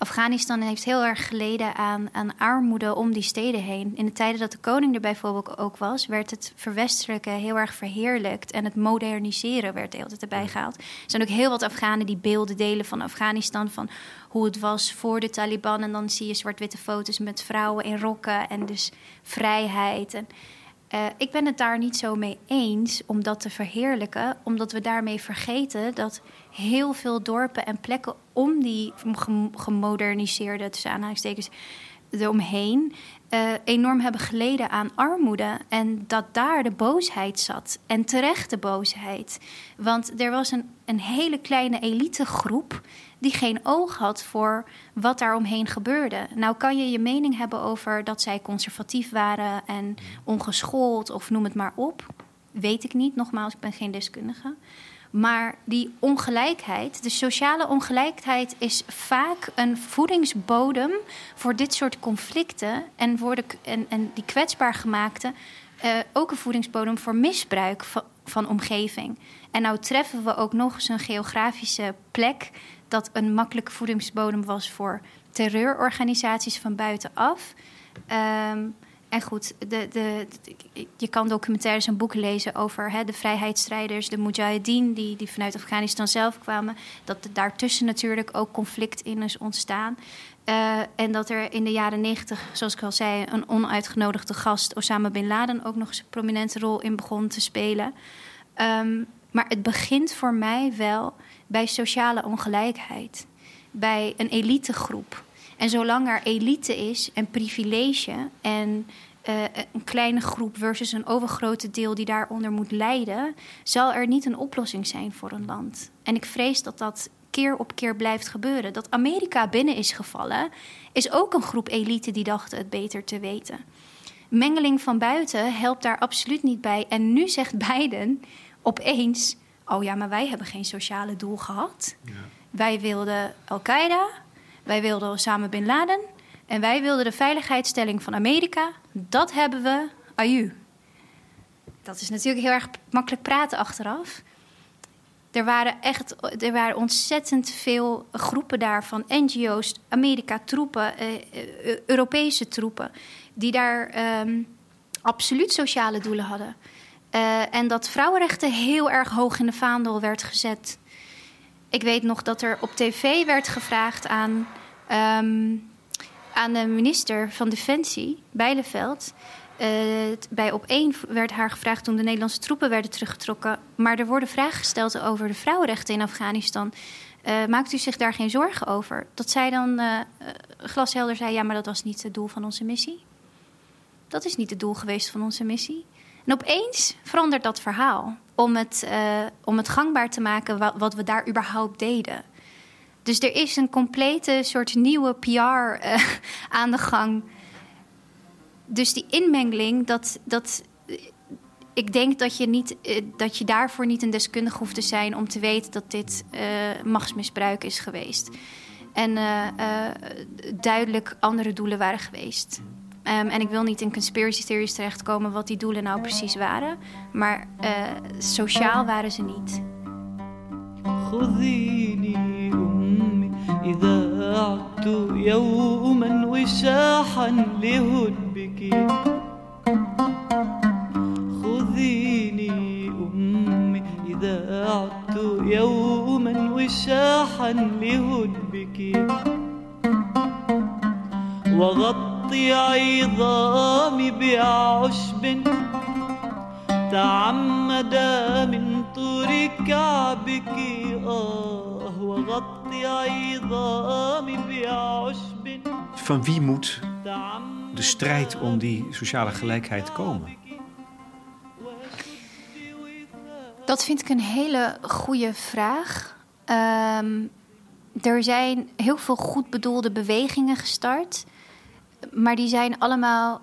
Afghanistan heeft heel erg geleden aan, aan armoede om die steden heen. In de tijden dat de koning er bijvoorbeeld ook was, werd het verwestelijke heel erg verheerlijkt. En het moderniseren werd de hele tijd erbij gehaald. Er zijn ook heel wat Afghanen die beelden delen van Afghanistan. Van hoe het was voor de Taliban. En dan zie je zwart-witte foto's met vrouwen in rokken en dus vrijheid. En uh, ik ben het daar niet zo mee eens om dat te verheerlijken, omdat we daarmee vergeten dat heel veel dorpen en plekken om die gemoderniseerde, tussen aanhalingstekens, eromheen, uh, enorm hebben geleden aan armoede. En dat daar de boosheid zat. En terechte boosheid. Want er was een, een hele kleine elitegroep die geen oog had voor wat daar omheen gebeurde. Nou kan je je mening hebben over dat zij conservatief waren en ongeschoold of noem het maar op. Weet ik niet, nogmaals, ik ben geen deskundige. Maar die ongelijkheid, de sociale ongelijkheid, is vaak een voedingsbodem voor dit soort conflicten en, voor de, en, en die kwetsbaar gemaakte. Uh, ook een voedingsbodem voor misbruik van, van omgeving. En nou treffen we ook nog eens een geografische plek dat een makkelijke voedingsbodem was voor terreurorganisaties van buitenaf. Um, en goed, de, de, je kan documentaires en boeken lezen over hè, de vrijheidsstrijders, de Mujahideen, die, die vanuit Afghanistan zelf kwamen. Dat er daartussen natuurlijk ook conflict in is ontstaan. Uh, en dat er in de jaren negentig, zoals ik al zei, een onuitgenodigde gast, Osama bin Laden, ook nog eens een prominente rol in begon te spelen. Um, maar het begint voor mij wel bij sociale ongelijkheid, bij een elitegroep. En zolang er elite is en privilege en uh, een kleine groep versus een overgrote deel die daaronder moet lijden, zal er niet een oplossing zijn voor een land. En ik vrees dat dat keer op keer blijft gebeuren. Dat Amerika binnen is gevallen, is ook een groep elite die dachten het beter te weten. Mengeling van buiten helpt daar absoluut niet bij. En nu zegt Biden opeens oh ja, maar wij hebben geen sociale doel gehad. Ja. Wij wilden Al-Qaeda, wij wilden Osama Bin Laden en wij wilden de veiligheidsstelling van Amerika. Dat hebben we, aju. Dat is natuurlijk heel erg makkelijk praten achteraf. Er waren echt er waren ontzettend veel groepen daar van NGO's, Amerika-troepen, eh, eh, Europese troepen, die daar ehm, absoluut sociale doelen hadden. Uh, en dat vrouwenrechten heel erg hoog in de vaandel werd gezet. Ik weet nog dat er op tv werd gevraagd aan, um, aan de minister van Defensie, Bijleveld. Uh, bij op één werd haar gevraagd toen de Nederlandse troepen werden teruggetrokken. Maar er worden vragen gesteld over de vrouwenrechten in Afghanistan. Uh, maakt u zich daar geen zorgen over? Dat zij dan uh, glashelder zei: ja, maar dat was niet het doel van onze missie. Dat is niet het doel geweest van onze missie. En opeens verandert dat verhaal om het, uh, om het gangbaar te maken wat, we daar überhaupt deden. Dus er is een complete soort nieuwe PR uh, aan de gang. Dus die inmengeling, dat, dat, ik denk dat je, niet, uh, dat je daarvoor niet een deskundige hoeft te zijn om te weten dat dit machtsmisbruik is geweest. En duidelijk andere doelen waren geweest. Um, en ik wil niet in conspiracy theories terechtkomen wat die doelen nou precies waren. Maar uh, sociaal waren ze niet. خذيني أمي إذا عدت يوما وشاحا لهدبك خذيني أمي إذا عدت يوما وشاحا لهدبك وغط غطي عظامي بعشب تعمد من طور كعبك آه وغطي عظامي بعشب Van wie moet de strijd om die sociale gelijkheid komen? Dat vind ik een hele goede vraag. Um, er zijn heel veel goed bedoelde bewegingen gestart maar die zijn allemaal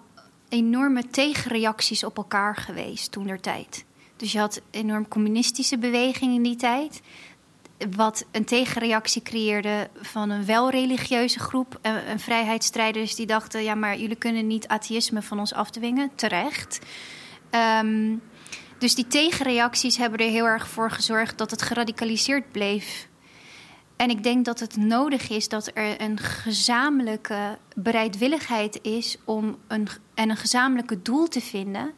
enorme tegenreacties op elkaar geweest toen der tijd. Dus je had enorm communistische beweging in die tijd. Wat een tegenreactie creëerde van een wel religieuze groep. Een, vrijheidsstrijders die dachten: ja, maar jullie kunnen niet atheïsme van ons afdwingen. Terecht. Um, dus die tegenreacties hebben er heel erg voor gezorgd dat het geradicaliseerd bleef. En ik denk dat het nodig is dat er een gezamenlijke bereidwilligheid is om een, en een gezamenlijke doel te vinden.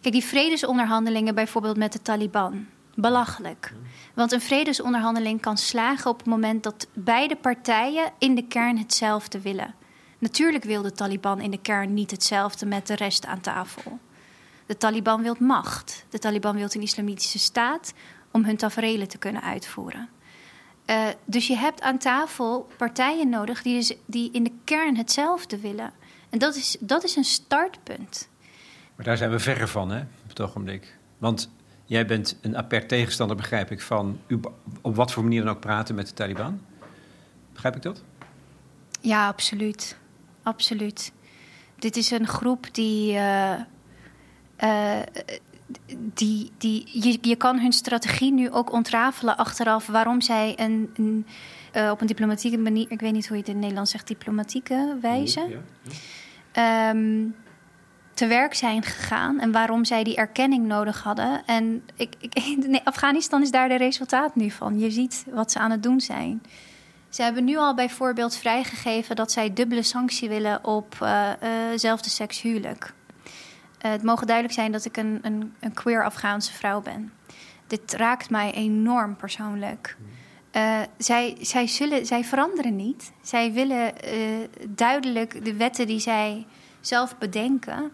Kijk, die vredesonderhandelingen bijvoorbeeld met de Taliban. Belachelijk. Want een vredesonderhandeling kan slagen op het moment dat beide partijen in de kern hetzelfde willen. Natuurlijk wil de Taliban in de kern niet hetzelfde met de rest aan tafel. De Taliban wil macht. De Taliban wil een islamitische staat om hun taferelen te kunnen uitvoeren. Uh, dus je hebt aan tafel partijen nodig die, dus, die in de kern hetzelfde willen. En dat is, dat is een startpunt. Maar daar zijn we verre van, hè, op het ogenblik. Want jij bent een apert tegenstander, begrijp ik, van op wat voor manier dan ook praten met de Taliban. Begrijp ik dat? Ja, absoluut. Absoluut. Dit is een groep die. Uh, uh, die, die, je, je kan hun strategie nu ook ontrafelen achteraf waarom zij een, een uh, op een diplomatieke manier, ik weet niet hoe je het in het Nederlands zegt, diplomatieke wijze, ja, ja. Um, te werk zijn gegaan en waarom zij die erkenning nodig hadden. En ik, ik, nee, Afghanistan is daar de resultaat nu van. Je ziet wat ze aan het doen zijn. Ze hebben nu al bijvoorbeeld vrijgegeven dat zij dubbele sanctie willen op uh, uh, zelfde seks huwelijk. Het mogen duidelijk zijn dat ik een, een, een, queer Afghaanse vrouw ben. Dit raakt mij enorm persoonlijk. Uh, zij, zij, zullen, zij veranderen niet. Zij willen uh, duidelijk de wetten die zij zelf bedenken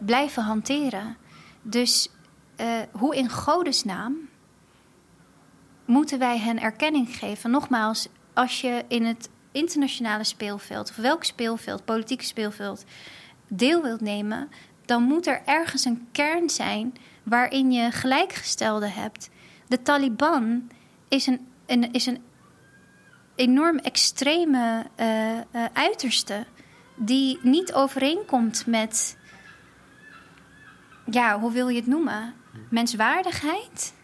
blijven hanteren. Dus hoe in godesnaam moeten wij hen erkenning geven? Nogmaals, als je in het internationale speelveld, of welk speelveld, politieke speelveld, deel wilt nemen, dan moet er ergens een kern zijn waarin je gelijkgestelde hebt. De Taliban is een, is een enorm extreme uh, uh, uiterste die niet overeenkomt met, ja, hoe wil je het noemen? Menswaardigheid.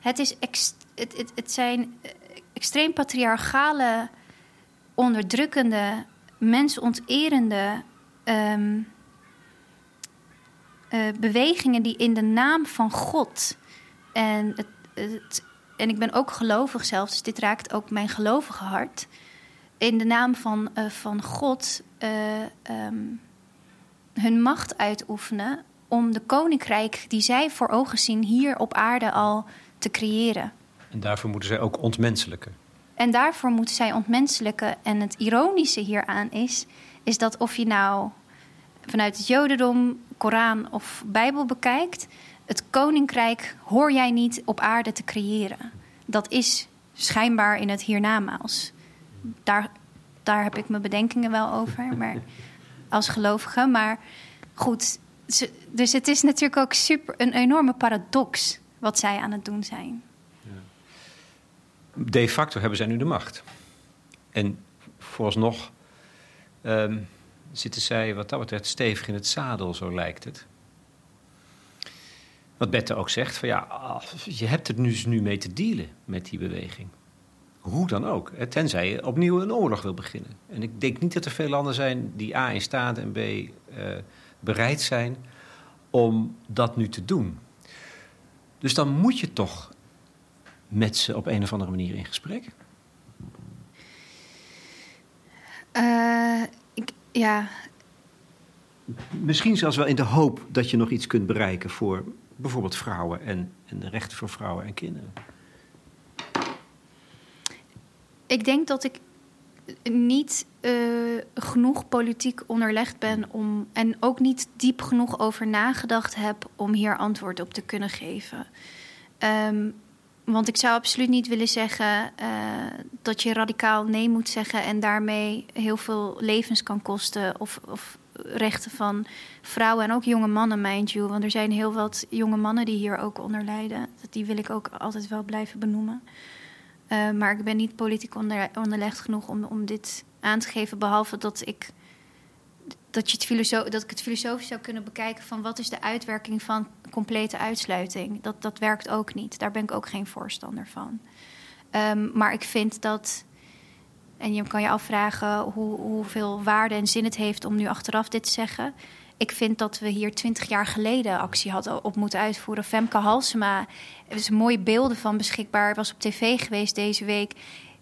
Het, is het, het, het zijn eh, extreem patriarchale, onderdrukkende, mensonterende ehm, uh, bewegingen die in de naam van God. En, het, het, en ik ben ook gelovig zelfs, dus dit raakt ook mijn gelovige hart. In de naam van, uh, van God uh, um, hun macht uitoefenen om de koninkrijk die zij voor ogen zien hier op aarde al te creëren. En daarvoor moeten zij ook ontmenselijken. En daarvoor moeten zij ontmenselijken. En het ironische hieraan is, is dat of je nou vanuit het Jodendom, Koran of Bijbel bekijkt, het koninkrijk hoor jij niet op aarde te creëren. Dat is schijnbaar in het hiernamaals. Daar, daar heb ik mijn bedenkingen wel over, maar als gelovige. Maar goed, dus het is natuurlijk ook super, een enorme paradox wat zij aan het doen zijn. De facto hebben zij nu de macht. En vooralsnog um, zitten zij wat dat betreft stevig in het zadel, zo lijkt het. Wat Bette ook zegt, van ja, je hebt er nu, nu mee te dealen met die beweging. Hoe dan ook, tenzij je opnieuw een oorlog wil beginnen. En ik denk niet dat er veel landen zijn die A in staat en B uh, bereid zijn om dat nu te doen. Dus dan moet je toch met ze op een of andere manier in gesprek. Uh, ja. Misschien zelfs wel in de hoop dat je nog iets kunt bereiken voor bijvoorbeeld vrouwen en, en de rechten voor vrouwen en kinderen. Ik denk dat ik niet uh, genoeg politiek onderlegd ben om. en ook niet diep genoeg over nagedacht heb om hier antwoord op te kunnen geven. Um, want ik zou absoluut niet willen zeggen uh, dat je radicaal nee moet zeggen en daarmee heel veel levens kan kosten. Of, of, rechten van vrouwen en ook jonge mannen, mind you. Want er zijn heel wat jonge mannen die hier ook onder lijden. Die wil ik ook altijd wel blijven benoemen. Uh, maar ik ben niet politiek onder, onderlegd genoeg om, om dit aan te geven. Behalve dat ik dat, je het dat ik het filosofisch zou kunnen bekijken van wat is de uitwerking van complete uitsluiting. Dat, dat werkt ook niet. Daar ben ik ook geen voorstander van. Um, maar ik vind dat. En je kan je afvragen hoe, hoeveel waarde en zin het heeft om nu achteraf dit te zeggen. Ik vind dat we hier twintig jaar geleden actie hadden op moeten uitvoeren. Femke Halsema, er is mooie beelden van beschikbaar. was op tv geweest deze week.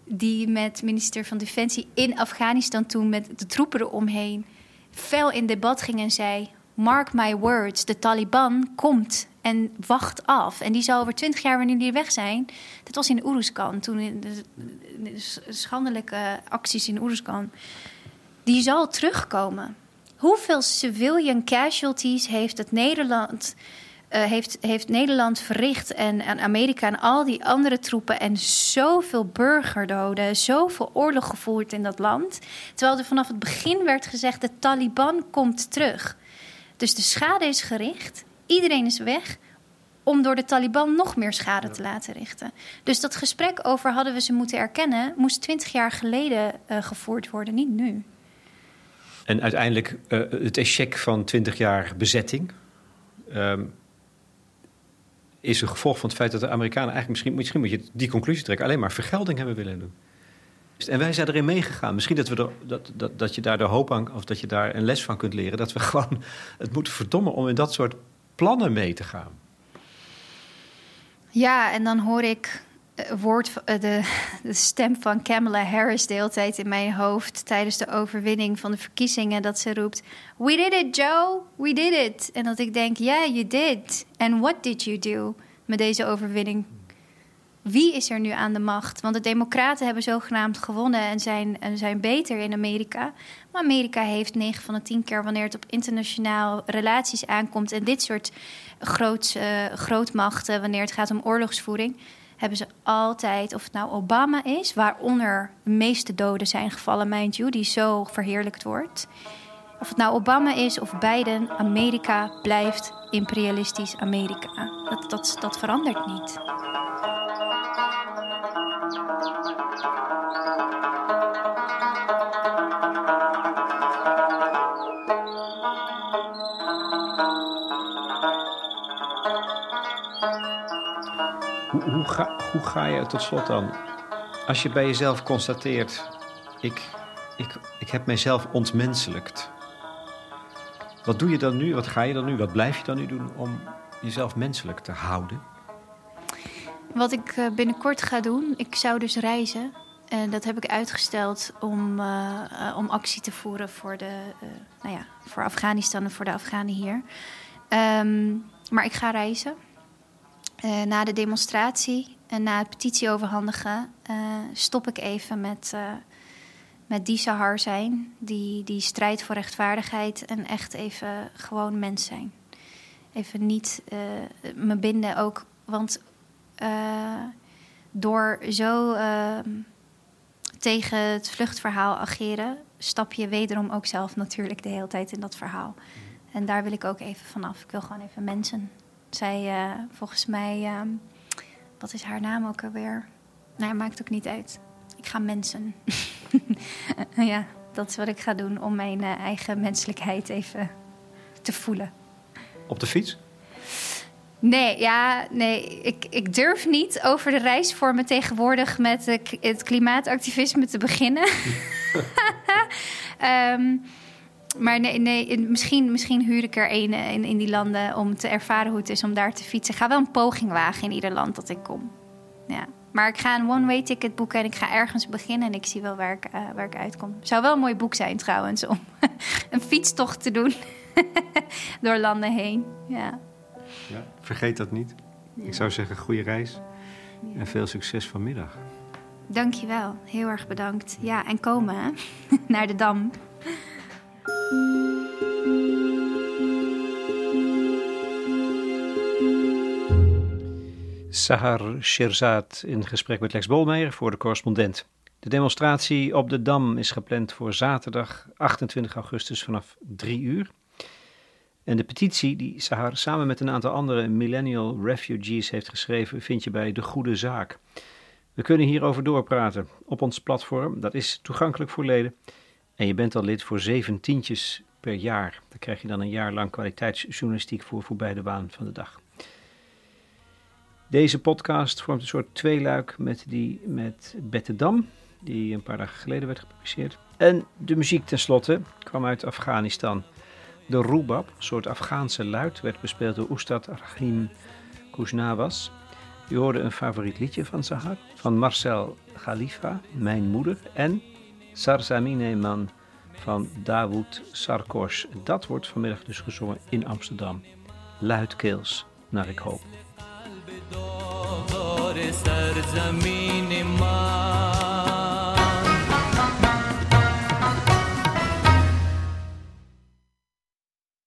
Die met minister van Defensie in Afghanistan toen met de troepen eromheen fel in debat ging en zei: Mark my words, de Taliban komt en wacht af. En die zal over twintig jaar, wanneer die weg zijn. Dat was in Oeruzkan, toen de, schandelijke acties in Oeruzkan. Die zal terugkomen. Hoeveel civilian casualties heeft het Nederland uh, heeft, heeft Nederland verricht en, en Amerika en al die andere troepen en zoveel burgerdoden, zoveel oorlog gevoerd in dat land. Terwijl er vanaf het begin werd gezegd: de Taliban komt terug. Dus de schade is gericht, iedereen is weg om door de Taliban nog meer schade te laten richten. Dus dat gesprek over hadden we ze moeten erkennen, moest twintig jaar geleden uh, gevoerd worden, niet nu. En uiteindelijk uh, het echec van twintig jaar bezetting. Um, is een gevolg van het feit dat de Amerikanen eigenlijk misschien, misschien moet je die conclusie trekken, alleen maar vergelding hebben willen doen. En wij zijn erin meegegaan. Misschien dat, we er, dat, dat, dat je daar de hoop aan, of dat je daar een les van kunt leren. Dat we gewoon het moeten verdommen om in dat soort plannen mee te gaan. Ja, en dan hoor ik woord, eh, de, de, stem van Kamala Harris de hele tijd in mijn hoofd tijdens de overwinning van de verkiezingen. Dat ze roept: We did it, Joe, we did it. En dat ik denk: Yeah, you did. And what did you do met deze overwinning? Wie is er nu aan de macht? Want de Democraten hebben zogenaamd gewonnen en zijn, en zijn beter in Amerika. Maar Amerika heeft 9 van de 10 keer wanneer het op internationaal relaties aankomt en dit soort groot, uh, grootmachten, wanneer het gaat om oorlogsvoering hebben ze altijd, of het nou Obama is, waaronder de meeste doden zijn gevallen, mind you, die zo verheerlijkt wordt. Of het nou Obama is of Biden, Amerika blijft imperialistisch Amerika. Dat, dat, dat verandert niet. Hoe, ga, hoe ga je tot slot dan? Als je bij jezelf constateert, ik, ik, ik heb mijzelf ontmenselijkt. Wat doe je dan nu? Wat ga je dan nu? Wat blijf je dan nu doen om jezelf menselijk te houden? Wat ik eh, binnenkort ga doen, ik zou dus reizen. En dat heb ik uitgesteld om, uh, om actie te voeren voor, de, nou ja, voor Afghanistan en voor de Afghanen hier. Ehm, maar ik ga reizen. Na de demonstratie en na het petitie overhandigen stop ik even met, met die Sahar zijn. Die, die strijd voor rechtvaardigheid en echt even gewoon mens zijn. Even niet me binden ook. Want door zo tegen het vluchtverhaal ageren, stap je wederom ook zelf natuurlijk de hele tijd in dat verhaal. En daar wil ik ook even vanaf. Ik wil gewoon even mensen. Zij, uh, volgens mij, wat is haar naam ook alweer? Nou, maakt ook niet uit. Ik ga mensen. ja, dat is wat ik ga doen om mijn eigen menselijkheid even te voelen. Op de fiets? Nee, ja, nee. Ik, ik durf niet over de reisvormen tegenwoordig met het klimaatactivisme te beginnen. um, maar nee, nee misschien, misschien huur ik er een in, in die landen om te ervaren hoe het is om daar te fietsen. Ik ga wel een poging wagen in ieder land dat ik kom. Ja. Maar ik ga een one-way ticket boeken en ik ga ergens beginnen en ik zie wel waar ik, uh, waar ik uitkom. Zou wel een mooi boek zijn trouwens, om een fietstocht te doen door landen heen. Ja. Ja, vergeet dat niet. Ik zou zeggen, goede reis en veel succes vanmiddag. Dankjewel, heel erg bedankt. Ja, en komen hè? naar de Dam. Sahar Shirzad in gesprek met Lex Bolmeijer voor de correspondent. De demonstratie op de Dam is gepland voor zaterdag 28 augustus vanaf 3 uur. En de petitie die Sahar samen met een aantal andere millennial refugees heeft geschreven, vind je bij De Goede Zaak. We kunnen hierover doorpraten op ons platform. Dat is toegankelijk voor leden. En je bent al lid voor zeventientjes per jaar. Daar krijg je dan een jaar lang kwaliteitsjournalistiek voor voorbij de waan van de dag. Deze podcast vormt een soort tweeluik met die met Bette Dam, die een paar dagen geleden werd gepubliceerd. En de muziek tenslotte kwam uit Afghanistan. De rubab, een soort Afghaanse luid, werd bespeeld door Oestad Rahim Kuznawas. Je hoorde een favoriet liedje van Sahar, van Marcel Khalifa, Mijn Moeder, en Sarzamine Man van Dawood Sarkos. Dat wordt vanmiddag dus gezongen in Amsterdam. Luidkeels, naar ik hoop.